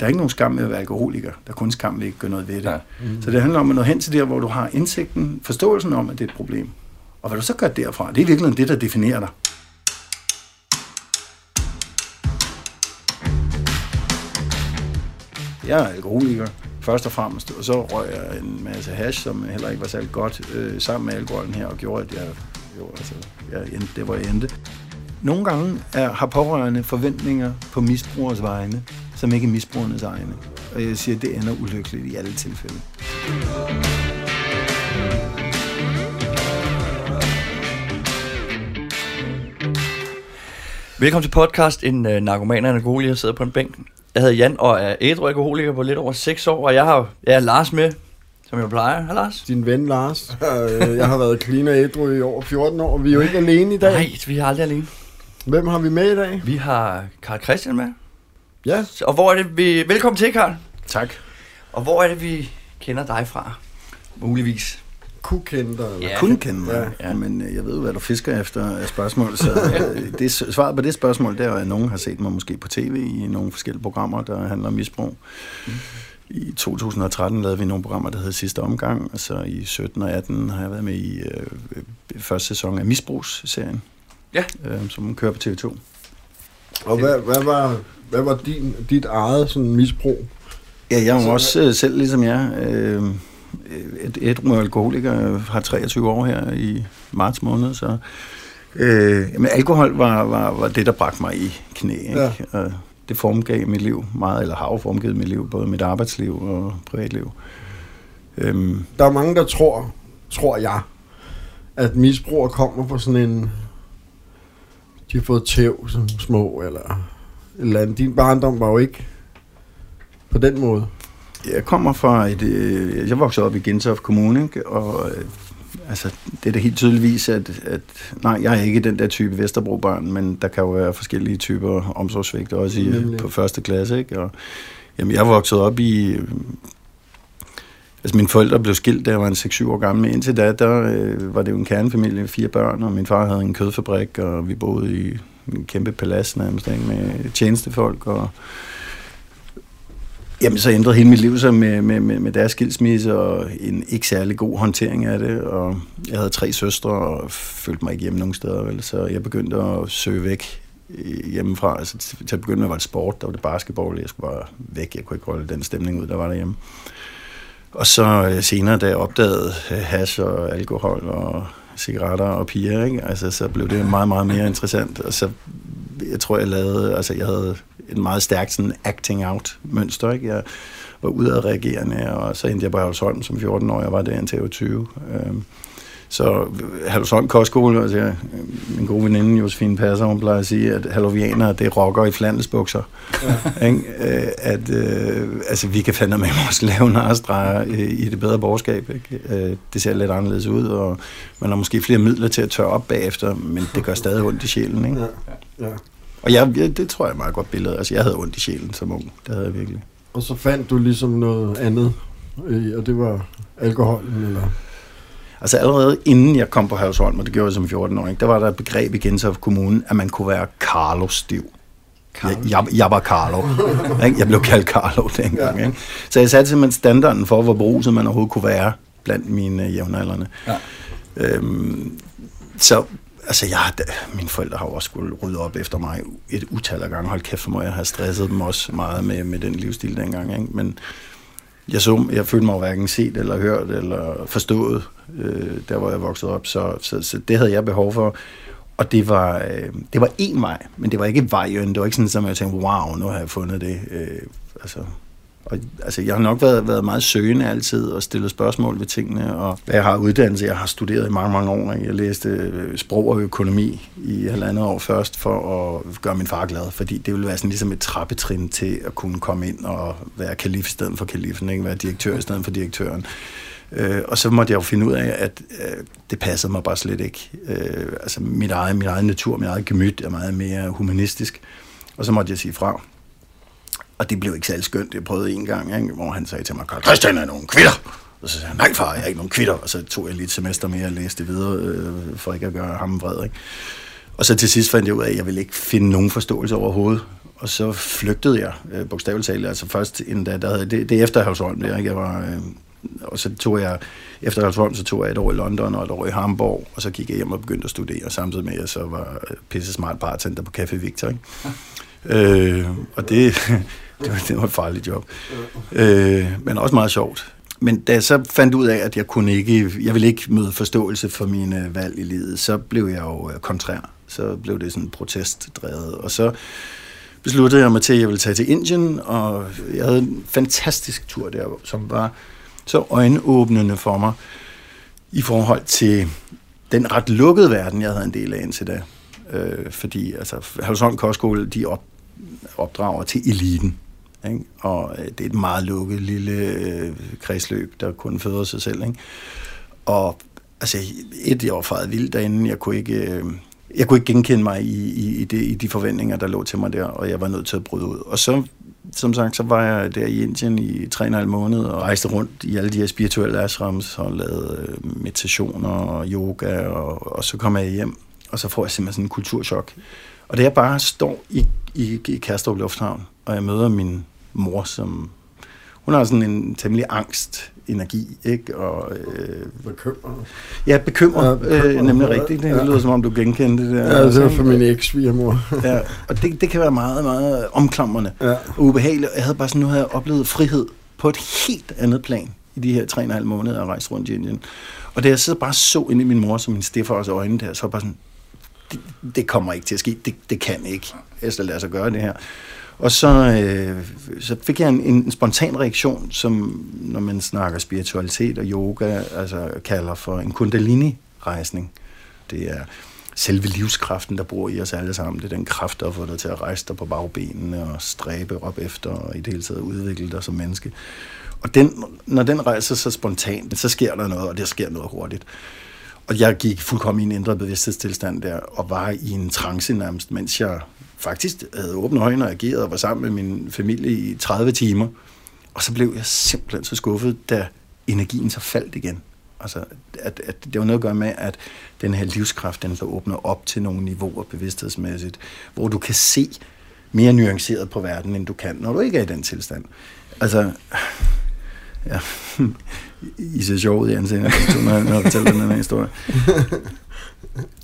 Der er ikke nogen skam med at være alkoholiker. Der er kun skam ved at ikke gøre noget ved det. Ja. Mm. Så det handler om at nå hen til der, hvor du har indsigten, forståelsen om, at det er et problem. Og hvad du så gør derfra, det er virkelig det, der definerer dig. Jeg er alkoholiker, først og fremmest, og så røg jeg en masse hash, som heller ikke var særlig godt, øh, sammen med alkoholen her, og gjorde, at jeg, jo, altså, jeg endte, det var jeg endte. Nogle gange er, har pårørende forventninger på misbrugers vegne, som ikke er misbrugernes egne. Og jeg siger, at det ender ulykkeligt i alle tilfælde. Velkommen til podcast. En øh, narkoman og en alkoholiker sidder på en bænk. Jeg hedder Jan og er ædru alkoholiker på lidt over 6 år, og jeg har, jeg har Lars med, som jeg plejer. Hej Lars. Din ven Lars. Øh, Jeg har været clean og ædru i over 14 år. Vi er jo ikke alene i dag. Nej, vi er aldrig alene. Hvem har vi med i dag? Vi har Karl Christian med. Ja, Og hvor er det, vi... Velkommen til, Karl. Tak. Og hvor er det, vi kender dig fra? Muligvis. kunne kende dig. eller? Ja. Kun kende mig. Ja. Ja. Men øh, jeg ved jo, hvad du fisker efter af spørgsmål, så øh, det, svaret på det spørgsmål, det er, at nogen har set mig måske på tv i nogle forskellige programmer, der handler om misbrug. I 2013 lavede vi nogle programmer, der hed Sidste Omgang, og så i 17 og 18 har jeg været med i øh, øh, første sæson af Misbrugsserien, Ja. øh, som kører på TV2. Og hvad, hvad var, hvad var din, dit eget sådan, misbrug? Ja, jeg er jo Så- også øh, selv ligesom jeg. Øh, et, et alkoholiker har 23 år her i marts måned, så øh, jamen, alkohol var, var, var det, der bragte mig i knæ. Ikke? Ja. Og det formgav mit liv meget, eller har jo formgivet mit liv, både mit arbejdsliv og privatliv. Øhm, Der er mange, der tror, tror jeg, at misbrugere kommer fra sådan en... De har fået tæv som små, eller eller andet. Din barndom var jo ikke på den måde. Jeg kommer fra et... Øh, jeg voksede op i Gentofte Kommune, ikke? og øh, altså, det er da helt tydeligvis, at, at... Nej, jeg er ikke den der type Vesterbro-barn, men der kan jo være forskellige typer omsorgsvigt, også i, Nemlig. på første klasse. Ikke? Og, jamen, jeg voksede op i... øh, Altså, mine forældre blev skilt, da jeg var en 6-7 år gammel. Indtil da, der øh, var det jo en kernefamilie, fire børn, og min far havde en kødfabrik, og vi boede i en kæmpe palads nærmest, ikke? med tjenestefolk, og Jamen, så ændrede hele mit liv sig med, med, med, med deres skilsmisse og en ikke særlig god håndtering af det. Og jeg havde tre søstre og følte mig ikke hjemme nogen steder. Vel? Så jeg begyndte at søge væk øh, hjemmefra. Altså, til at begynde med var det sport, der var det basketball. Jeg skulle bare væk. Jeg kunne ikke holde den stemning ud, der var derhjemme. Og så øh, senere, da jeg opdagede has hash og alkohol og cigaretter og piger, ikke? Altså, så blev det meget, meget mere interessant. Og så, jeg tror, jeg lavede, altså jeg havde en meget stærkt sådan acting out mønster, ikke? Jeg var udadreagerende, og så endte jeg på Havsholm som 14 år. Jeg var der indtil jeg var 20. Øhm, så Halvsholm Kostskole, altså min gode veninde Josefine Passer, hun plejer at sige, at halovianere, det er rocker i flandelsbukser. Ja. Ikke? Øh, At øh, altså, vi kan fandme med vores lave narestreger øh, i det bedre borgerskab. Ikke? Øh, Det ser lidt anderledes ud, og man har måske flere midler til at tørre op bagefter, men det gør stadig ondt i sjælen. Ikke? Ja. ja. Og jeg, jeg, det tror jeg er et meget godt billede. Altså, jeg havde ondt i sjælen som ung. Det havde jeg virkelig. Og så fandt du ligesom noget andet, og det var alkoholen, eller... Altså allerede inden jeg kom på Havsholm, og det gjorde jeg som 14 år, ikke, der var der et begreb i Gentofte Kommune, at man kunne være Carlo-stiv. Jeg, jeg, jeg var Carlo. ikke? Jeg blev kaldt Carlo dengang. Ja. Ikke? Så jeg satte simpelthen standarden for, hvor beruset man overhovedet kunne være blandt mine jævnaldrende. Ja. Øhm, så altså, jeg, har- mine forældre har jo også skulle rydde op efter mig et utal af gange. Hold kæft for mig, jeg har stresset dem også meget med, med den livsstil dengang. Ikke? Men jeg, så, jeg følte mig hverken set eller hørt eller forstået, øh, der hvor jeg voksede op. Så, så, så det havde jeg behov for. Og det var, øh, det var én vej, men det var ikke vejen. Det var ikke sådan, at jeg tænkte, wow, nu har jeg fundet det. Øh, altså, og, altså, jeg har nok været, været meget søgende altid og stillet spørgsmål ved tingene. Og jeg har uddannelse, jeg har studeret i mange, mange år. Ikke? Jeg læste øh, sprog og økonomi i halvandet år først for at gøre min far glad. Fordi det ville være sådan ligesom et trappetrin til at kunne komme ind og være kalif i stedet for kalifen. Ikke? Være direktør i stedet for direktøren. Øh, og så måtte jeg jo finde ud af, at øh, det passede mig bare slet ikke. Øh, altså mit eget, min egen natur, min eget gemyt er meget mere humanistisk. Og så måtte jeg sige fra. Og det blev ikke særlig skønt. Jeg prøvede en gang, ikke, hvor han sagde til mig, Karl Christian er nogen kvitter. Og så sagde han, nej far, jeg er ikke nogen kvitter. Og så tog jeg lige et semester mere og læste videre, øh, for ikke at gøre ham vred. Ikke? Og så til sidst fandt jeg ud af, at jeg ville ikke finde nogen forståelse overhovedet. Og så flygtede jeg, øh, bogstaveligt talt. Altså først endda, der havde, det, det er efter Havsholm, der, ikke? Jeg var, øh, og så tog jeg, efter Havsholm, så tog jeg et år i London og et år i Hamburg, og så gik jeg hjem og begyndte at studere, samtidig med, at jeg så var pisse smart bartender på Café Victor, ikke? øh, og det, det, var, det var et farligt job. Øh, men også meget sjovt. Men da jeg så fandt ud af, at jeg kunne ikke, jeg ville ikke møde forståelse for mine valg i livet, så blev jeg jo øh, kontrær. Så blev det sådan protestdrevet. Og så besluttede jeg mig til, at jeg ville tage til Indien, og jeg havde en fantastisk tur der, som var så øjenåbnende for mig i forhold til den ret lukkede verden, jeg havde en del af indtil da. Øh, fordi altså, Halvsholm Kostskole, de op, opdrager til eliten. Ikke? Og øh, det er et meget lukket lille øh, kredsløb, der kun føder sig selv. Ikke? Og altså, et, jeg var faret vildt derinde. Jeg kunne ikke, øh, jeg kunne ikke genkende mig i, i, i, det, i de forventninger, der lå til mig der, og jeg var nødt til at bryde ud. Og så, som sagt, så var jeg der i Indien i 3,5 måneder og rejste rundt i alle de her spirituelle ashrams og lavede øh, meditationer og yoga, og, og så kom jeg hjem, og så får jeg simpelthen sådan en kulturschok. Og det jeg bare står i, i, i Kastrup Lufthavn, og jeg møder min mor, som... Hun har sådan en temmelig angst energi, ikke? Og, øh, bekymret. Ja, bekymret, ja, bekymret øh, nemlig rigtigt. Det ja. lyder som om, du genkendte det der. Ja, det var for min eks-svigermor. ja, og det, det kan være meget, meget omklamrende ja. og ubehageligt. Jeg havde bare sådan, nu havde jeg oplevet frihed på et helt andet plan i de her tre og en halv måneder, jeg rejst rundt i Indien. Og da jeg så bare så ind i min mor som en stiffers øjne der, så var bare sådan, det, det kommer ikke til at ske. Det, det kan ikke. Jeg skal lade sig gøre det her. Og så, øh, så fik jeg en, en spontan reaktion, som når man snakker spiritualitet og yoga, altså kalder for en kundalini-rejsning. Det er selve livskraften, der bor i os alle sammen. Det er den kraft, der får dig til at rejse dig på bagbenene og stræbe op efter og i det hele taget udvikle dig som menneske. Og den, når den rejser sig spontant, så sker der noget, og det sker noget hurtigt. Og jeg gik fuldkommen i en indre bevidsthedstilstand der, og var i en trance nærmest, mens jeg faktisk havde åbne øjne og ageret og var sammen med min familie i 30 timer. Og så blev jeg simpelthen så skuffet, da energien så faldt igen. Altså, at, at det var noget at gøre med, at den her livskraft, den så åbner op til nogle niveauer bevidsthedsmæssigt, hvor du kan se mere nuanceret på verden, end du kan, når du ikke er i den tilstand. Altså, ja, I ser sjovt i ansigtet, når jeg fortæller den her historie.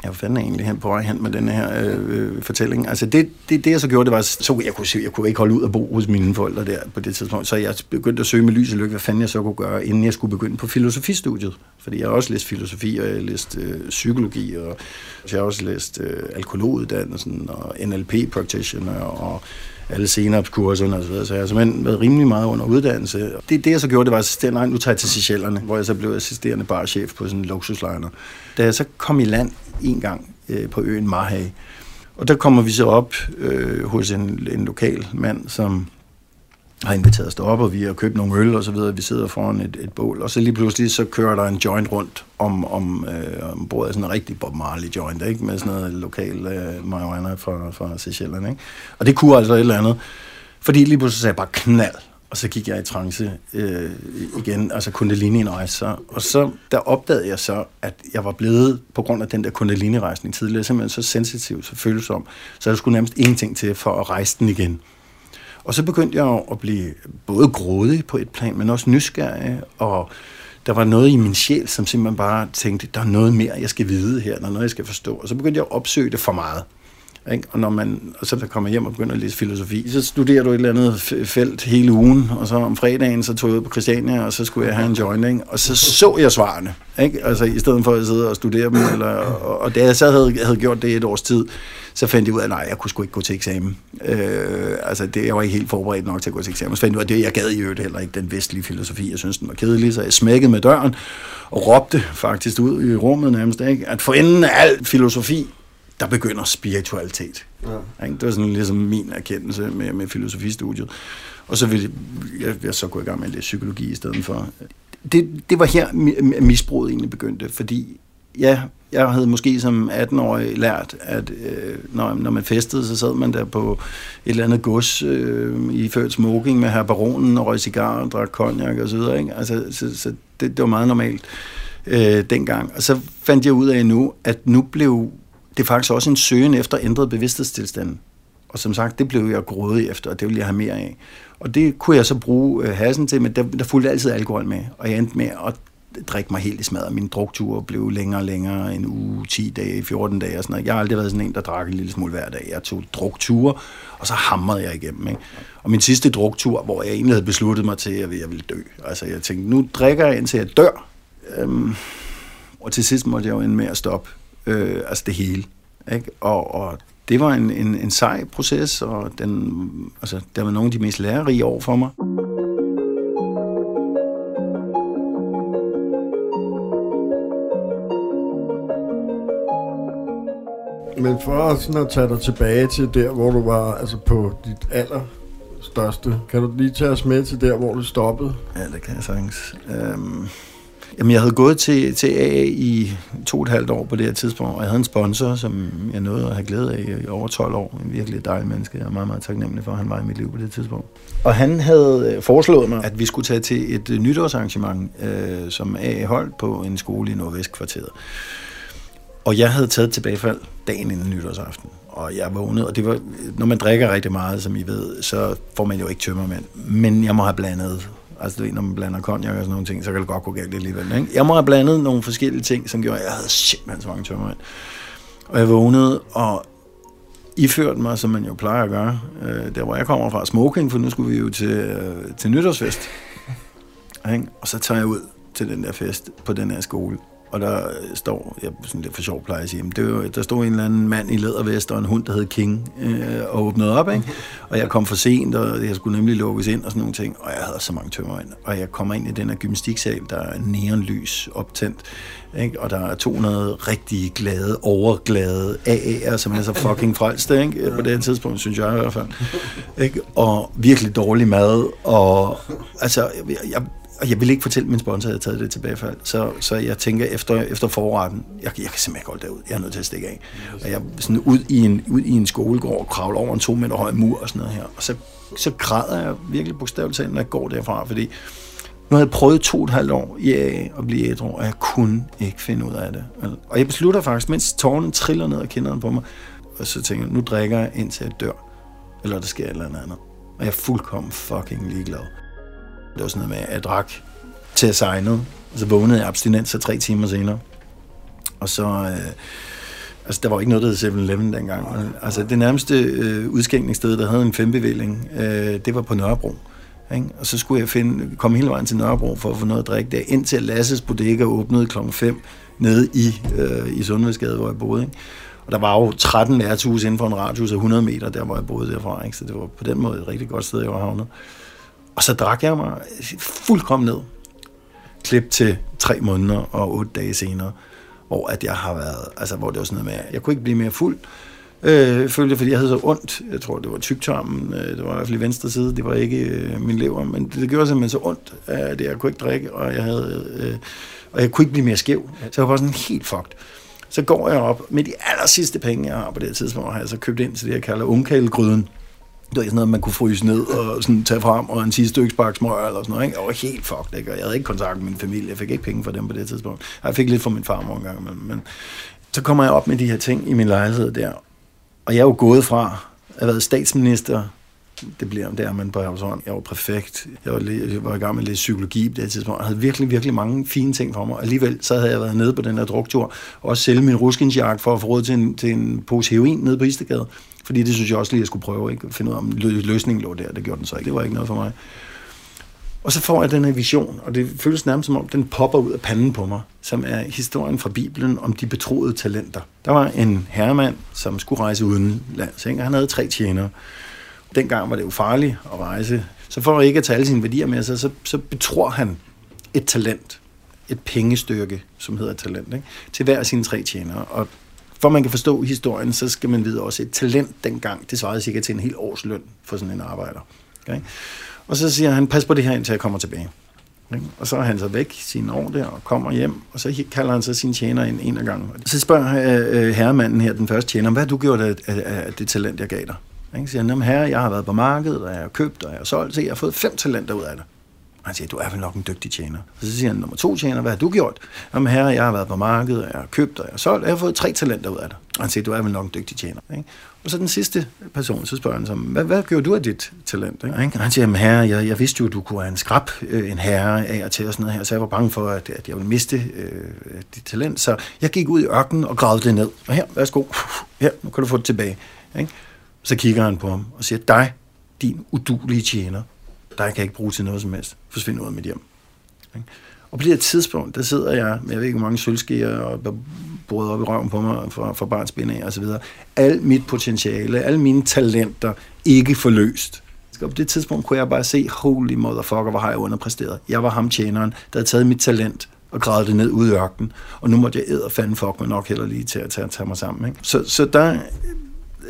Jeg er egentlig hen på vej hen med den her øh, øh, fortælling. Altså det, det, det, jeg så gjorde, det var, så jeg kunne, se, jeg kunne ikke holde ud at bo hos mine forældre der på det tidspunkt, så jeg begyndte at søge med lys og lykke, hvad fanden jeg så kunne gøre, inden jeg skulle begynde på filosofistudiet. Fordi jeg har også læst filosofi, og jeg har læst øh, psykologi, og jeg har også læst øh, alkoholuddannelsen, og NLP practitioner, og alle senapskurserne og så videre, så jeg har simpelthen været rimelig meget under uddannelse. Det, det jeg så gjorde, det var assistent, nej, nu tager jeg til Seychellerne, hvor jeg så blev assisterende barchef på sådan en luksuslejner. Da jeg så kom i land en gang øh, på øen Mahé, og der kommer vi så op øh, hos en, en lokal mand, som har inviteret os derop, og vi har købt nogle øl og så videre. Vi sidder foran et, et bål, og så lige pludselig så kører der en joint rundt om, om, øh, om bordet. Sådan en rigtig Bob Marley joint, ikke? Med sådan noget lokal øh, marijuana fra, fra Seychellen, ikke? Og det kunne altså et eller andet. Fordi lige pludselig sagde jeg bare knald, og så gik jeg i trance øh, igen, altså kundalini-rejse. Så. Og så der opdagede jeg så, at jeg var blevet, på grund af den der kundalini-rejsning tidligere, simpelthen så sensitiv, så følsom, så jeg skulle nærmest ingenting til for at rejse den igen. Og så begyndte jeg at blive både grådig på et plan, men også nysgerrig, og der var noget i min sjæl, som simpelthen bare tænkte, der er noget mere, jeg skal vide her, der er noget, jeg skal forstå. Og så begyndte jeg at opsøge det for meget. Ikke? Og, når man, og så der kommer hjem og begynder at læse filosofi, så studerer du et eller andet felt hele ugen, og så om fredagen, så tog jeg ud på Christiania, og så skulle jeg have en joining, og så så jeg svarene, ikke? Altså, i stedet for at sidde og studere dem, eller, og, og da jeg så havde, havde gjort det et års tid, så fandt jeg ud af, at nej, jeg kunne sgu ikke gå til eksamen. Øh, altså, det, jeg var ikke helt forberedt nok til at gå til eksamen. Så fandt jeg ud af, at det, jeg gad i øvrigt heller ikke den vestlige filosofi. Jeg synes, den var kedelig, så jeg smækkede med døren og råbte faktisk ud i rummet nærmest, ikke? at for enden af al filosofi, der begynder spiritualitet. Ja. Det var sådan ligesom min erkendelse med, med filosofistudiet. Og så ville jeg, jeg så gå i gang med at læse psykologi i stedet for. Det, det var her misbruget egentlig begyndte, fordi ja, jeg havde måske som 18-årig lært, at øh, når, når man festede, så sad man der på et eller andet gods øh, i ført smoking med her baronen og røg cigar og drak cognac og så videre. Ikke? Altså, så, så det, det var meget normalt øh, dengang. Og så fandt jeg ud af nu, at nu blev det faktisk også en søgen efter ændret bevidsthedstilstanden. Og som sagt, det blev jeg grådig efter, og det ville jeg have mere af. Og det kunne jeg så bruge øh, hasen til, men der, der fulgte altid alkohol med. Og jeg endte med at drikke mig helt i smadret. Min druktur blev længere og længere, en uge, 10 dage, 14 dage og sådan noget. Jeg har aldrig været sådan en, der drak en lille smule hver dag. Jeg tog drukture, og så hamrede jeg igennem. Ikke? Og min sidste druktur, hvor jeg egentlig havde besluttet mig til, at jeg ville dø. Altså jeg tænkte, nu drikker jeg indtil jeg dør. Øhm, og til sidst måtte jeg jo ende med at stoppe. Øh, altså det hele. Ikke? Og, og det var en, en, en sej proces, og den, altså, der var nogle af de mest lærerige år for mig. Men for sådan at tage dig tilbage til der, hvor du var altså på dit aller største, kan du lige tage os med til der, hvor du stoppede? Ja, det kan jeg sagtens. Øhm, jamen, jeg havde gået til, til AA i to og et halvt år på det her tidspunkt, og jeg havde en sponsor, som jeg nåede at have glæde af i over 12 år. En virkelig dejlig menneske. Jeg er meget, meget taknemmelig for, at han var i mit liv på det tidspunkt. Og han havde øh, foreslået mig, at vi skulle tage til et øh, nytårsarrangement, øh, som AA holdt på en skole i Nordvestkvarteret. Og jeg havde taget tilbagefald dagen inden nytårsaften. Og jeg vågnede, og det var, når man drikker rigtig meget, som I ved, så får man jo ikke tømmermænd. Men jeg må have blandet, altså du ved, når man blander konjak og sådan nogle ting, så kan det godt gå galt alligevel. Ikke? Jeg må have blandet nogle forskellige ting, som gjorde, at jeg havde simpelthen så mange tømmermænd. Og jeg vågnede, og iført mig, som man jo plejer at gøre, øh, der hvor jeg kommer fra, smoking, for nu skulle vi jo til, øh, til nytårsfest. Ikke? Og så tager jeg ud til den der fest på den her skole, og der står, jeg sådan lidt for sjov plejer at sige, men det var, der stod en eller anden mand i lædervest og en hund, der hed King, øh, og åbnede op, ikke? Og jeg kom for sent, og jeg skulle nemlig lukkes ind og sådan nogle ting, og jeg havde så mange tømmer ind. Og jeg kommer ind i den her gymnastiksal, der er neonlys optændt, ikke? og der er 200 rigtig glade, overglade AA'er, som er så fucking frelste, ikke? på det tidspunkt, synes jeg i hvert fald. Ikke? Og virkelig dårlig mad, og altså, jeg, jeg og jeg ville ikke fortælle min sponsor, at jeg havde taget det tilbagefald. Så, så jeg tænker efter, efter forretten, jeg, jeg kan simpelthen ikke holde derud. Jeg er nødt til at stikke af. Og jeg sådan ud i en, ud i en skolegård og kravler over en to meter høj mur og sådan noget her. Og så, så græder jeg virkelig bogstaveligt talt, når jeg går derfra, fordi nu havde jeg prøvet to og et halvt år i AA at blive ædru, og jeg kunne ikke finde ud af det. Og jeg beslutter faktisk, mens tårnen triller ned og kinderne på mig, og så tænker jeg, nu drikker jeg indtil jeg dør. Eller der sker et eller andet. Og jeg er fuldkommen fucking ligeglad. Det var sådan noget med, at jeg drak til at sejne, og så vågnede jeg abstinens så tre timer senere. Og så... Øh, altså, der var ikke noget, der hed 7-Eleven dengang. Altså, det nærmeste øh, udskænkningssted, der havde en fembevilling, øh, det var på Nørrebro. Ikke? Og så skulle jeg finde, komme hele vejen til Nørrebro for at få noget at drikke der, indtil Lasses Bodega åbnede klokken 5 nede i, øh, i Sundhedsgade, hvor jeg boede. Ikke? Og der var jo 13 værtshus inden for en radius af 100 meter, der hvor jeg boede derfra. Ikke? Så det var på den måde et rigtig godt sted, jeg var havnet. Og så drak jeg mig fuldkommen ned. Klip til tre måneder og otte dage senere, hvor at jeg har været, altså hvor det var sådan noget med, jeg kunne ikke blive mere fuld, øh, følte fordi jeg havde så ondt. Jeg tror, det var tyktarmen, øh, det var i hvert fald i venstre side, det var ikke øh, min lever, men det, det gjorde simpelthen så ondt, at jeg kunne ikke drikke, og jeg havde, øh, og jeg kunne ikke blive mere skæv. Så jeg var sådan helt fucked. Så går jeg op med de aller sidste penge, jeg har på det her tidspunkt, har jeg så købt ind til det, jeg kalder ungkælegryden det var sådan noget, man kunne fryse ned og sådan tage frem, og en sidste stykke spark smør eller sådan noget. Ikke? Jeg var helt fucked, ikke? og jeg havde ikke kontakt med min familie. Jeg fik ikke penge for dem på det tidspunkt. Jeg fik lidt fra min far en gang, men, men så kommer jeg op med de her ting i min lejlighed der. Og jeg er jo gået fra at have været statsminister, det bliver der, man på Havsholm. Jeg var præfekt. Jeg var, jeg var i gang med lidt psykologi på det tidspunkt. Jeg havde virkelig, virkelig mange fine ting for mig. Alligevel så havde jeg været nede på den her druktur, og også sælge min ruskinsjak for at få råd til en, til en pose heroin nede på Istegade. Fordi det synes jeg også lige, jeg skulle prøve, ikke? finde ud af, om løsningen lå der. Det gjorde den så ikke. Det var ikke noget for mig. Og så får jeg den her vision, og det føles nærmest som om, den popper ud af panden på mig, som er historien fra Bibelen om de betroede talenter. Der var en herremand, som skulle rejse udenlands. Ikke? Han havde tre tjenere. Dengang var det jo farligt at rejse. Så for ikke at tage alle sine værdier med sig, så, så betror han et talent, et pengestykke, som hedder talent, ikke? til hver af sine tre tjenere. Og for man kan forstå historien, så skal man vide også, et talent dengang, det svarede sikkert til en hel års løn for sådan en arbejder. Okay? Og så siger han, pas på det her, indtil jeg kommer tilbage. Okay? Og så er han så væk sine år der og kommer hjem, og så kalder han så sin tjener ind en af gangen. Så spørger øh, øh, herremanden her, den første tjener, hvad har du gjort af, af, af det talent, jeg gav dig? Ikke? Så siger han, herre, jeg har været på markedet, og jeg har købt, og jeg har solgt, så jeg har fået fem talenter ud af det. Han siger, du er vel nok en dygtig tjener. Og så siger han, nummer to tjener, hvad har du gjort? Jamen herre, jeg har været på markedet, jeg har købt, og jeg har solgt, og jeg har fået tre talenter ud af det. Og han siger, du er vel nok en dygtig tjener. Ikke? Og så den sidste person, så spørger han så, hvad, hvad gjorde du af dit talent? Ikke? Og han siger, jamen herre, jeg, jeg vidste jo, at du kunne være en skrab, øh, en herre af og til og sådan noget her, så jeg var bange for, at, at jeg ville miste øh, dit talent. Så jeg gik ud i ørkenen og gravede det ned. Og her, værsgo, her, nu kan du få det tilbage. Ikke? Så kigger han på ham og siger, dig, din udulige tjener, dig kan ikke bruge til noget som helst. Forsvind ud af mit hjem. Ikke? Og på det her tidspunkt, der sidder jeg med, jeg ved ikke, hvor mange sølvskeer og boret op i røven på mig for, for barns af og så videre. Alt mit potentiale, alle mine talenter ikke forløst. Og på det tidspunkt kunne jeg bare se, holy motherfucker, hvor har jeg underpræsteret. Jeg var ham tjeneren, der havde taget mit talent og grædet det ned ud i ørkenen. Og nu måtte jeg æde og fanden fuck mig nok heller lige til at tage, tage mig sammen. Ikke? Så, så der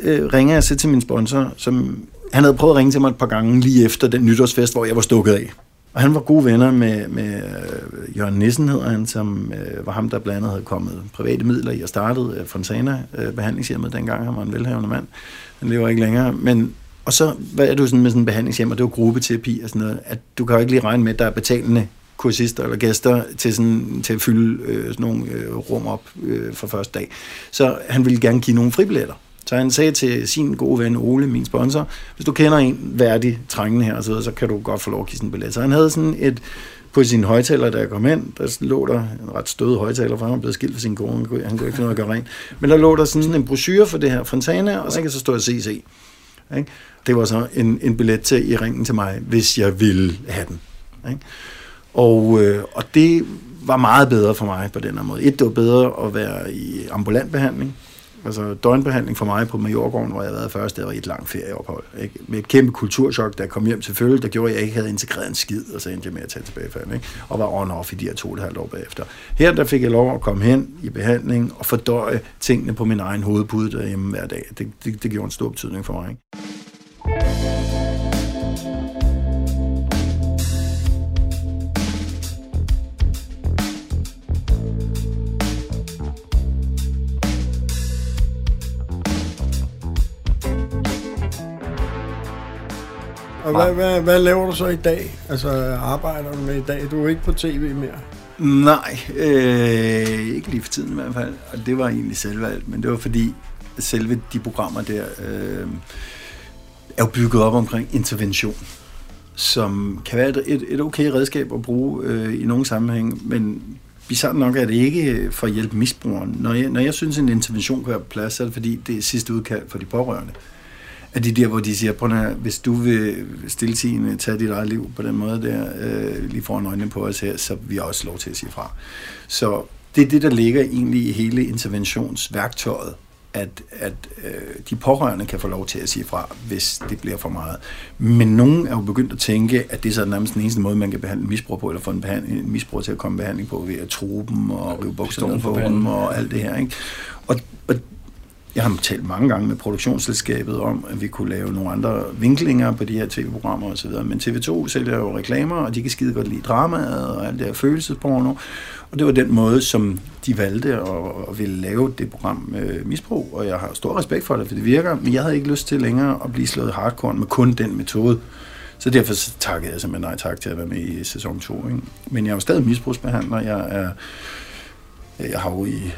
øh, ringer jeg så til min sponsor, som han havde prøvet at ringe til mig et par gange lige efter den nytårsfest, hvor jeg var stukket af. Og han var gode venner med, med uh, Jørgen Nissen, hedder han, som uh, var ham, der blandt andet havde kommet private midler i at startede uh, øh, Fontana uh, behandlingshjemmet dengang. Han var en velhavende mand. Han lever ikke længere. Men, og så hvad er du sådan med sådan en behandlingshjem, og det var gruppeterapi og sådan noget, at du kan jo ikke lige regne med, at der er betalende kursister eller gæster til, sådan, til at fylde øh, sådan nogle øh, rum op øh, for første dag. Så han ville gerne give nogle fribilletter. Så han sagde til sin gode ven Ole, min sponsor, hvis du kender en værdig trængende her, så, så kan du godt få lov at give sådan en billet. Så han havde sådan et, på sin højtaler, da jeg kom ind, der lå der en ret stød højtaler, for han var blevet skilt for sin kone, han kunne, han kunne ikke finde noget at gøre rent. Men der lå der sådan en brochure for det her Fontana, og så kan så stå CC. Ikke? Det var så en, en billet til i ringen til mig, hvis jeg ville have den. Ikke? Og, øh, og det var meget bedre for mig på den her måde. Et, det var bedre at være i ambulant behandling, Altså døgnbehandling for mig på Majorgården, hvor jeg havde været først, det var et langt ferieophold. Ikke? Med et kæmpe kulturschok, der kom hjem til følge, der gjorde, at jeg ikke havde integreret en skid, og så endte jeg med at tage tilbagefald, ikke? og var on-off i de her to og et halvt år bagefter. Her der fik jeg lov at komme hen i behandling og fordøje tingene på min egen hovedpude derhjemme hver dag. Det, det, det gjorde en stor betydning for mig. Ikke? Og hvad, hvad, hvad laver du så i dag? Altså arbejder du med i dag? Du er ikke på tv mere? Nej, øh, ikke lige for tiden i hvert fald. Og det var egentlig selvvalgt, men det var fordi selve de programmer der øh, er jo bygget op omkring intervention, som kan være et, et okay redskab at bruge øh, i nogle sammenhæng, men bizarrt nok er det ikke for at hjælpe misbrugeren. Når jeg, når jeg synes, en intervention kan være på plads, så er det fordi, det er sidste udkald for de pårørende. Af de der, hvor de siger, prøv at, hvis du vil stiltigende tage dit eget liv på den måde der, øh, lige foran øjnene på os her, så vi også lov til at sige fra. Så det er det, der ligger egentlig i hele interventionsværktøjet, at, at øh, de pårørende kan få lov til at sige fra, hvis det bliver for meget. Men nogen er jo begyndt at tænke, at det er så nærmest den eneste måde, man kan behandle misbrug på, eller få en, behandling, en misbrug til at komme behandling på, ved at tro dem og rive bukserne på dem og alt det her. Ikke? Og, og jeg har talt mange gange med produktionsselskabet om, at vi kunne lave nogle andre vinklinger på de her tv-programmer osv., men TV2 sælger jo reklamer, og de kan skide godt lide dramaet og alt det her følelsesporno, og det var den måde, som de valgte at, ville lave det program med misbrug, og jeg har stor respekt for det, for det virker, men jeg havde ikke lyst til længere at blive slået hardcore med kun den metode. Så derfor takkede jeg simpelthen nej tak til at være med i sæson 2. Ikke? Men jeg er jo stadig misbrugsbehandler. Jeg, er, jeg har jo i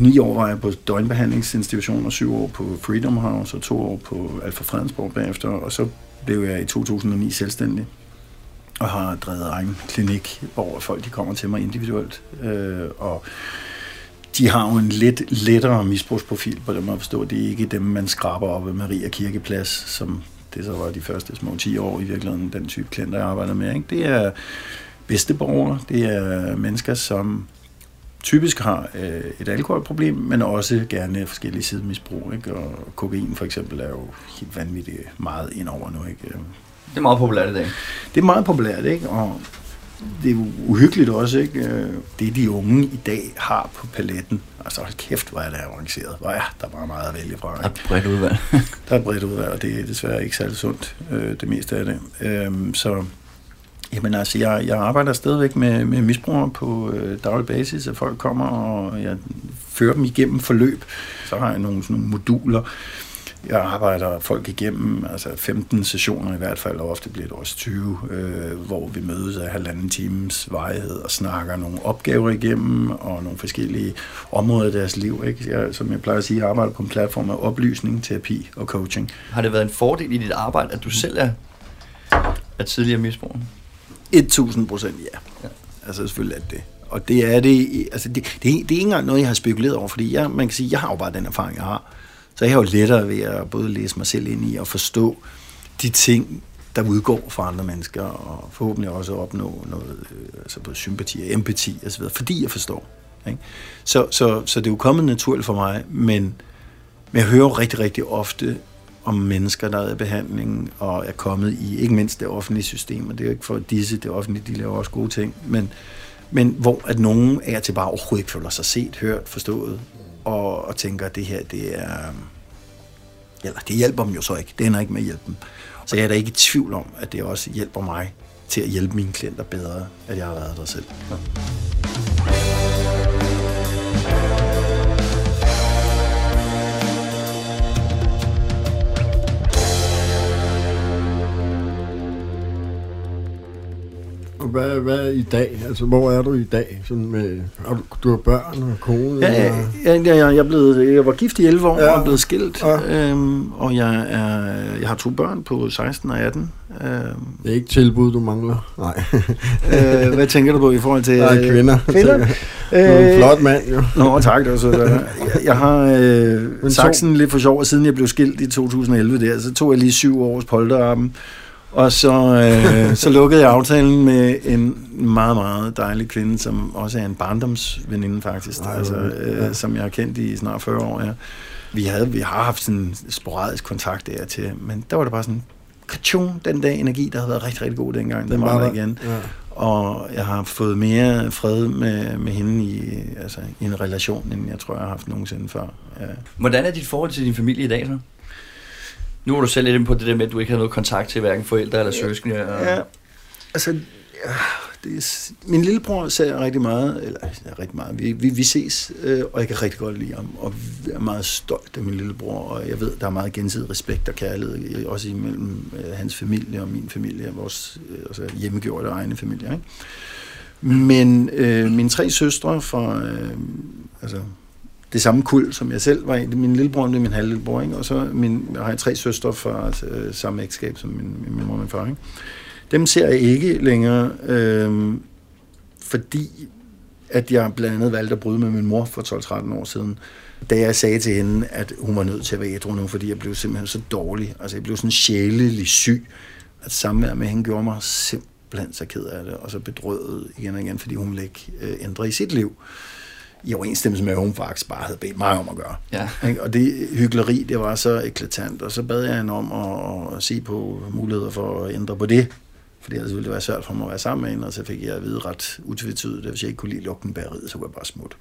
ni år var jeg på døgnbehandlingsinstitution, og syv år på Freedom House, og to år på Alfa Fredensborg bagefter, og så blev jeg i 2009 selvstændig og har drevet egen klinik, hvor folk de kommer til mig individuelt. Øh, og de har jo en lidt lettere misbrugsprofil på dem at forstå. Det er ikke dem, man skraber op ved Maria Kirkeplads, som det så var de første små 10 år i virkeligheden, den type klienter, jeg arbejder med. Ikke? Det er bedsteborgere, det er mennesker, som typisk har øh, et alkoholproblem, men også gerne forskellige sidemisbrug. Ikke? Og kokain for eksempel er jo helt vanvittigt meget ind over nu. Ikke? Det er meget populært i dag. Det er meget populært, ikke? og det er uhyggeligt også, ikke? Øh, det de unge i dag har på paletten. Altså hold kæft, hvor er det avanceret. Hvor er der bare meget at vælge fra. Ikke? Der er bredt udvalg. der er bredt udvalg, og det er desværre ikke særlig sundt, øh, det meste af det. Øhm, så Jamen altså, jeg, jeg arbejder stadigvæk med, med misbrugere på øh, daglig basis, at folk kommer, og jeg fører dem igennem forløb. Så har jeg nogle, sådan nogle moduler, Jeg arbejder folk igennem, altså 15 sessioner i hvert fald, og ofte bliver det også 20, øh, hvor vi mødes af halvanden times vejhed og snakker nogle opgaver igennem og nogle forskellige områder af deres liv. Ikke? Jeg, som jeg plejer at sige, jeg arbejder på en platform af oplysning, terapi og coaching. Har det været en fordel i dit arbejde, at du selv er, er tidligere misbruger? 1000 procent ja. ja. Altså selvfølgelig er det Og det er det, altså det, det, det er ikke engang noget, jeg har spekuleret over, fordi jeg, man kan sige, jeg har jo bare den erfaring, jeg har. Så jeg har jo lettere ved at både læse mig selv ind i og forstå de ting, der udgår fra andre mennesker, og forhåbentlig også opnå noget, øh, altså både sympati og empati osv., fordi jeg forstår. Ikke? Så, så, så det er jo kommet naturligt for mig, men, men jeg hører rigtig, rigtig ofte om mennesker, der er i behandling og er kommet i, ikke mindst det offentlige system, og det er jo ikke for disse, det offentlige, de laver også gode ting, men, men hvor at nogen er til bare overhovedet ikke føler sig set, hørt, forstået, og, og tænker, at det her, det er... Eller det hjælper dem jo så ikke. Det ender ikke med at hjælpe dem. Så jeg er da ikke i tvivl om, at det også hjælper mig til at hjælpe mine klienter bedre, at jeg har været der selv. Ja. Hvad, hvad i dag? Altså, hvor er du i dag? Sådan med, du, du har børn og kone? Ja, ja, ja, ja jeg, er blevet, jeg var gift i 11 år ja. og er blevet skilt. Ja. Øhm, og jeg, er, jeg har to børn på 16 og 18. Øhm. Det er ikke tilbud, du mangler? Nej. øh, hvad tænker du på i forhold til... Nej, kvinder. Kvinder? du er en flot mand, jo. Nå, tak. Det var så, jeg, jeg har øh, sådan lidt for sjov, siden jeg blev skilt i 2011 der, så tog jeg lige syv års polterarben og så, øh, så lukkede jeg aftalen med en meget, meget dejlig kvinde, som også er en barndomsveninde faktisk, Ej, altså, øh, ja. som jeg har kendt i snart 40 år. Ja. Vi, havde, vi har haft sådan sporadisk kontakt der til, men der var det bare sådan, kachung, den dag energi, der havde været rigtig, rigtig god dengang, den var der igen. Ja. Og jeg har fået mere fred med, med hende i, altså, i en relation, end jeg tror, jeg har haft nogensinde før. Ja. Hvordan er dit forhold til din familie i dag så? Nu er du selv lidt inde på det der med, at du ikke har noget kontakt til hverken forældre eller søskende. Og... Ja, altså, ja, det er, min lillebror ser rigtig meget, eller ja, rigtig meget, vi, vi, vi ses, øh, og jeg kan rigtig godt lide ham, og jeg er meget stolt af min lillebror, og jeg ved, der er meget gensidig respekt og kærlighed, også imellem øh, hans familie og min familie, vores øh, altså hjemmegjorte egne familie. Ikke? Men øh, mine tre søstre fra, øh, altså det samme kul, som jeg selv var i. Min lillebror og min halvlillebror, ikke? og så min, jeg har jeg tre søstre fra altså, øh, samme ægteskab som min, min mor og min far. Ikke? Dem ser jeg ikke længere, øh, fordi at jeg blandt andet valgte at bryde med min mor for 12-13 år siden, da jeg sagde til hende, at hun var nødt til at være ædru nu, fordi jeg blev simpelthen så dårlig. Altså jeg blev sådan sjælelig syg, at samvær med hende gjorde mig simpelthen så ked af det, og så bedrøvet igen og igen, fordi hun ville ikke øh, ændre i sit liv i overensstemmelse med, at hun faktisk bare havde bedt mig om at gøre. Ja. Og det hyggeleri, det var så eklatant, og så bad jeg hende om at, at se på muligheder for at ændre på det, fordi ellers ville det være svært for mig at være sammen med hende, og så fik jeg at vide ret utvetydigt, at hvis jeg ikke kunne lide lugten bageriet, så kunne jeg bare smutte.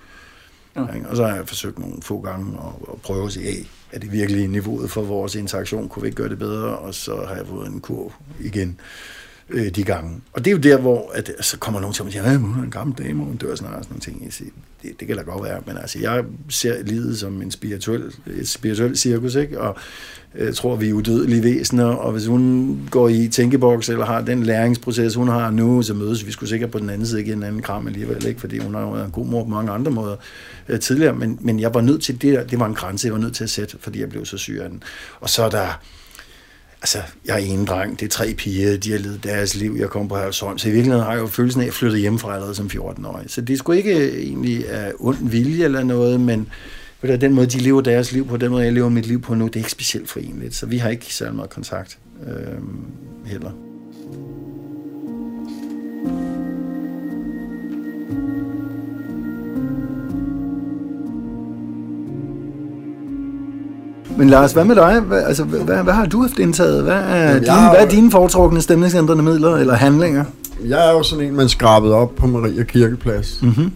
Ja. Og så har jeg forsøgt nogle få gange at, at prøve at sige, hey, er det virkelig niveauet for vores interaktion? Kunne vi ikke gøre det bedre? Og så har jeg fået en kurv igen øh, de gange. Og det er jo der, hvor at, så kommer nogen til mig og siger, at hun er en gammel dame, og hun dør snart, sådan nogle ting. Jeg siger, det, det kan da godt være, men altså, jeg ser livet som en spirituel, et spirituel cirkus, ikke? og jeg tror, vi er udødelige væsener, og hvis hun går i tænkeboks, eller har den læringsproces, hun har nu, så mødes vi skulle sikkert på den anden side igen en anden kram alligevel, ikke? fordi hun har jo været en god mor på mange andre måder øh, tidligere, men, men jeg var nødt til det, det var en grænse, jeg var nødt til at sætte, fordi jeg blev så syg af den. Og så er der altså, jeg er en dreng, det er tre piger, de har levet deres liv, jeg kom på Herresholm, så i virkeligheden har jeg jo følelsen af, at jeg flyttede hjemmefra allerede som 14-årig. Så det er sgu ikke øh, egentlig af ond vilje eller noget, men på den måde, de lever deres liv på, den måde, jeg lever mit liv på nu, det er ikke specielt forenligt, så vi har ikke særlig meget kontakt øh, heller. Men Lars, hvad med dig? Hvad, altså, hvad, hvad har du haft indtaget? Hvad er, Jamen, dine, hvad er dine foretrukne stemningsændrende midler eller handlinger? Jeg er jo sådan en, man skrabede op på Maria Kirkeplads. Mm-hmm.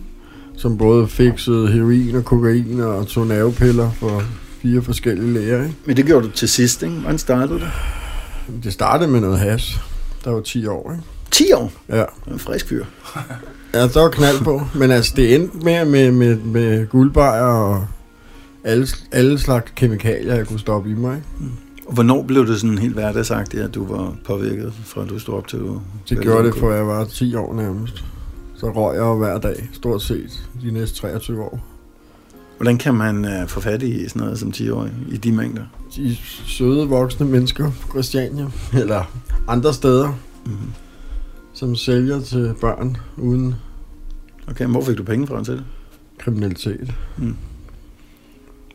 Som både fikset heroin og kokain og tog nervepiller for fire forskellige læger. Ikke? Men det gjorde du til sidst, ikke? Hvordan startede det? Det startede med noget has. Der var 10 år, ikke? 10 år? Ja. En frisk fyr. ja, der var knald på. Men altså, det endte med, med, med, med guldbejer og alle, alle slags kemikalier, jeg kunne stoppe i mig. Ikke? Og hvornår blev det sådan helt hverdagsagtigt, at du var påvirket, fra du stod op til. Det gjorde det, for jeg var 10 år nærmest. Så røg jeg hver dag, stort set, de næste 23 år. Hvordan kan man uh, få fat i sådan noget som 10-årig, i de mængder? De søde voksne mennesker på Christiania, eller andre steder, Mm-hmm. som sælger til børn uden Okay, hvor fik du penge fra til det? kriminalitet.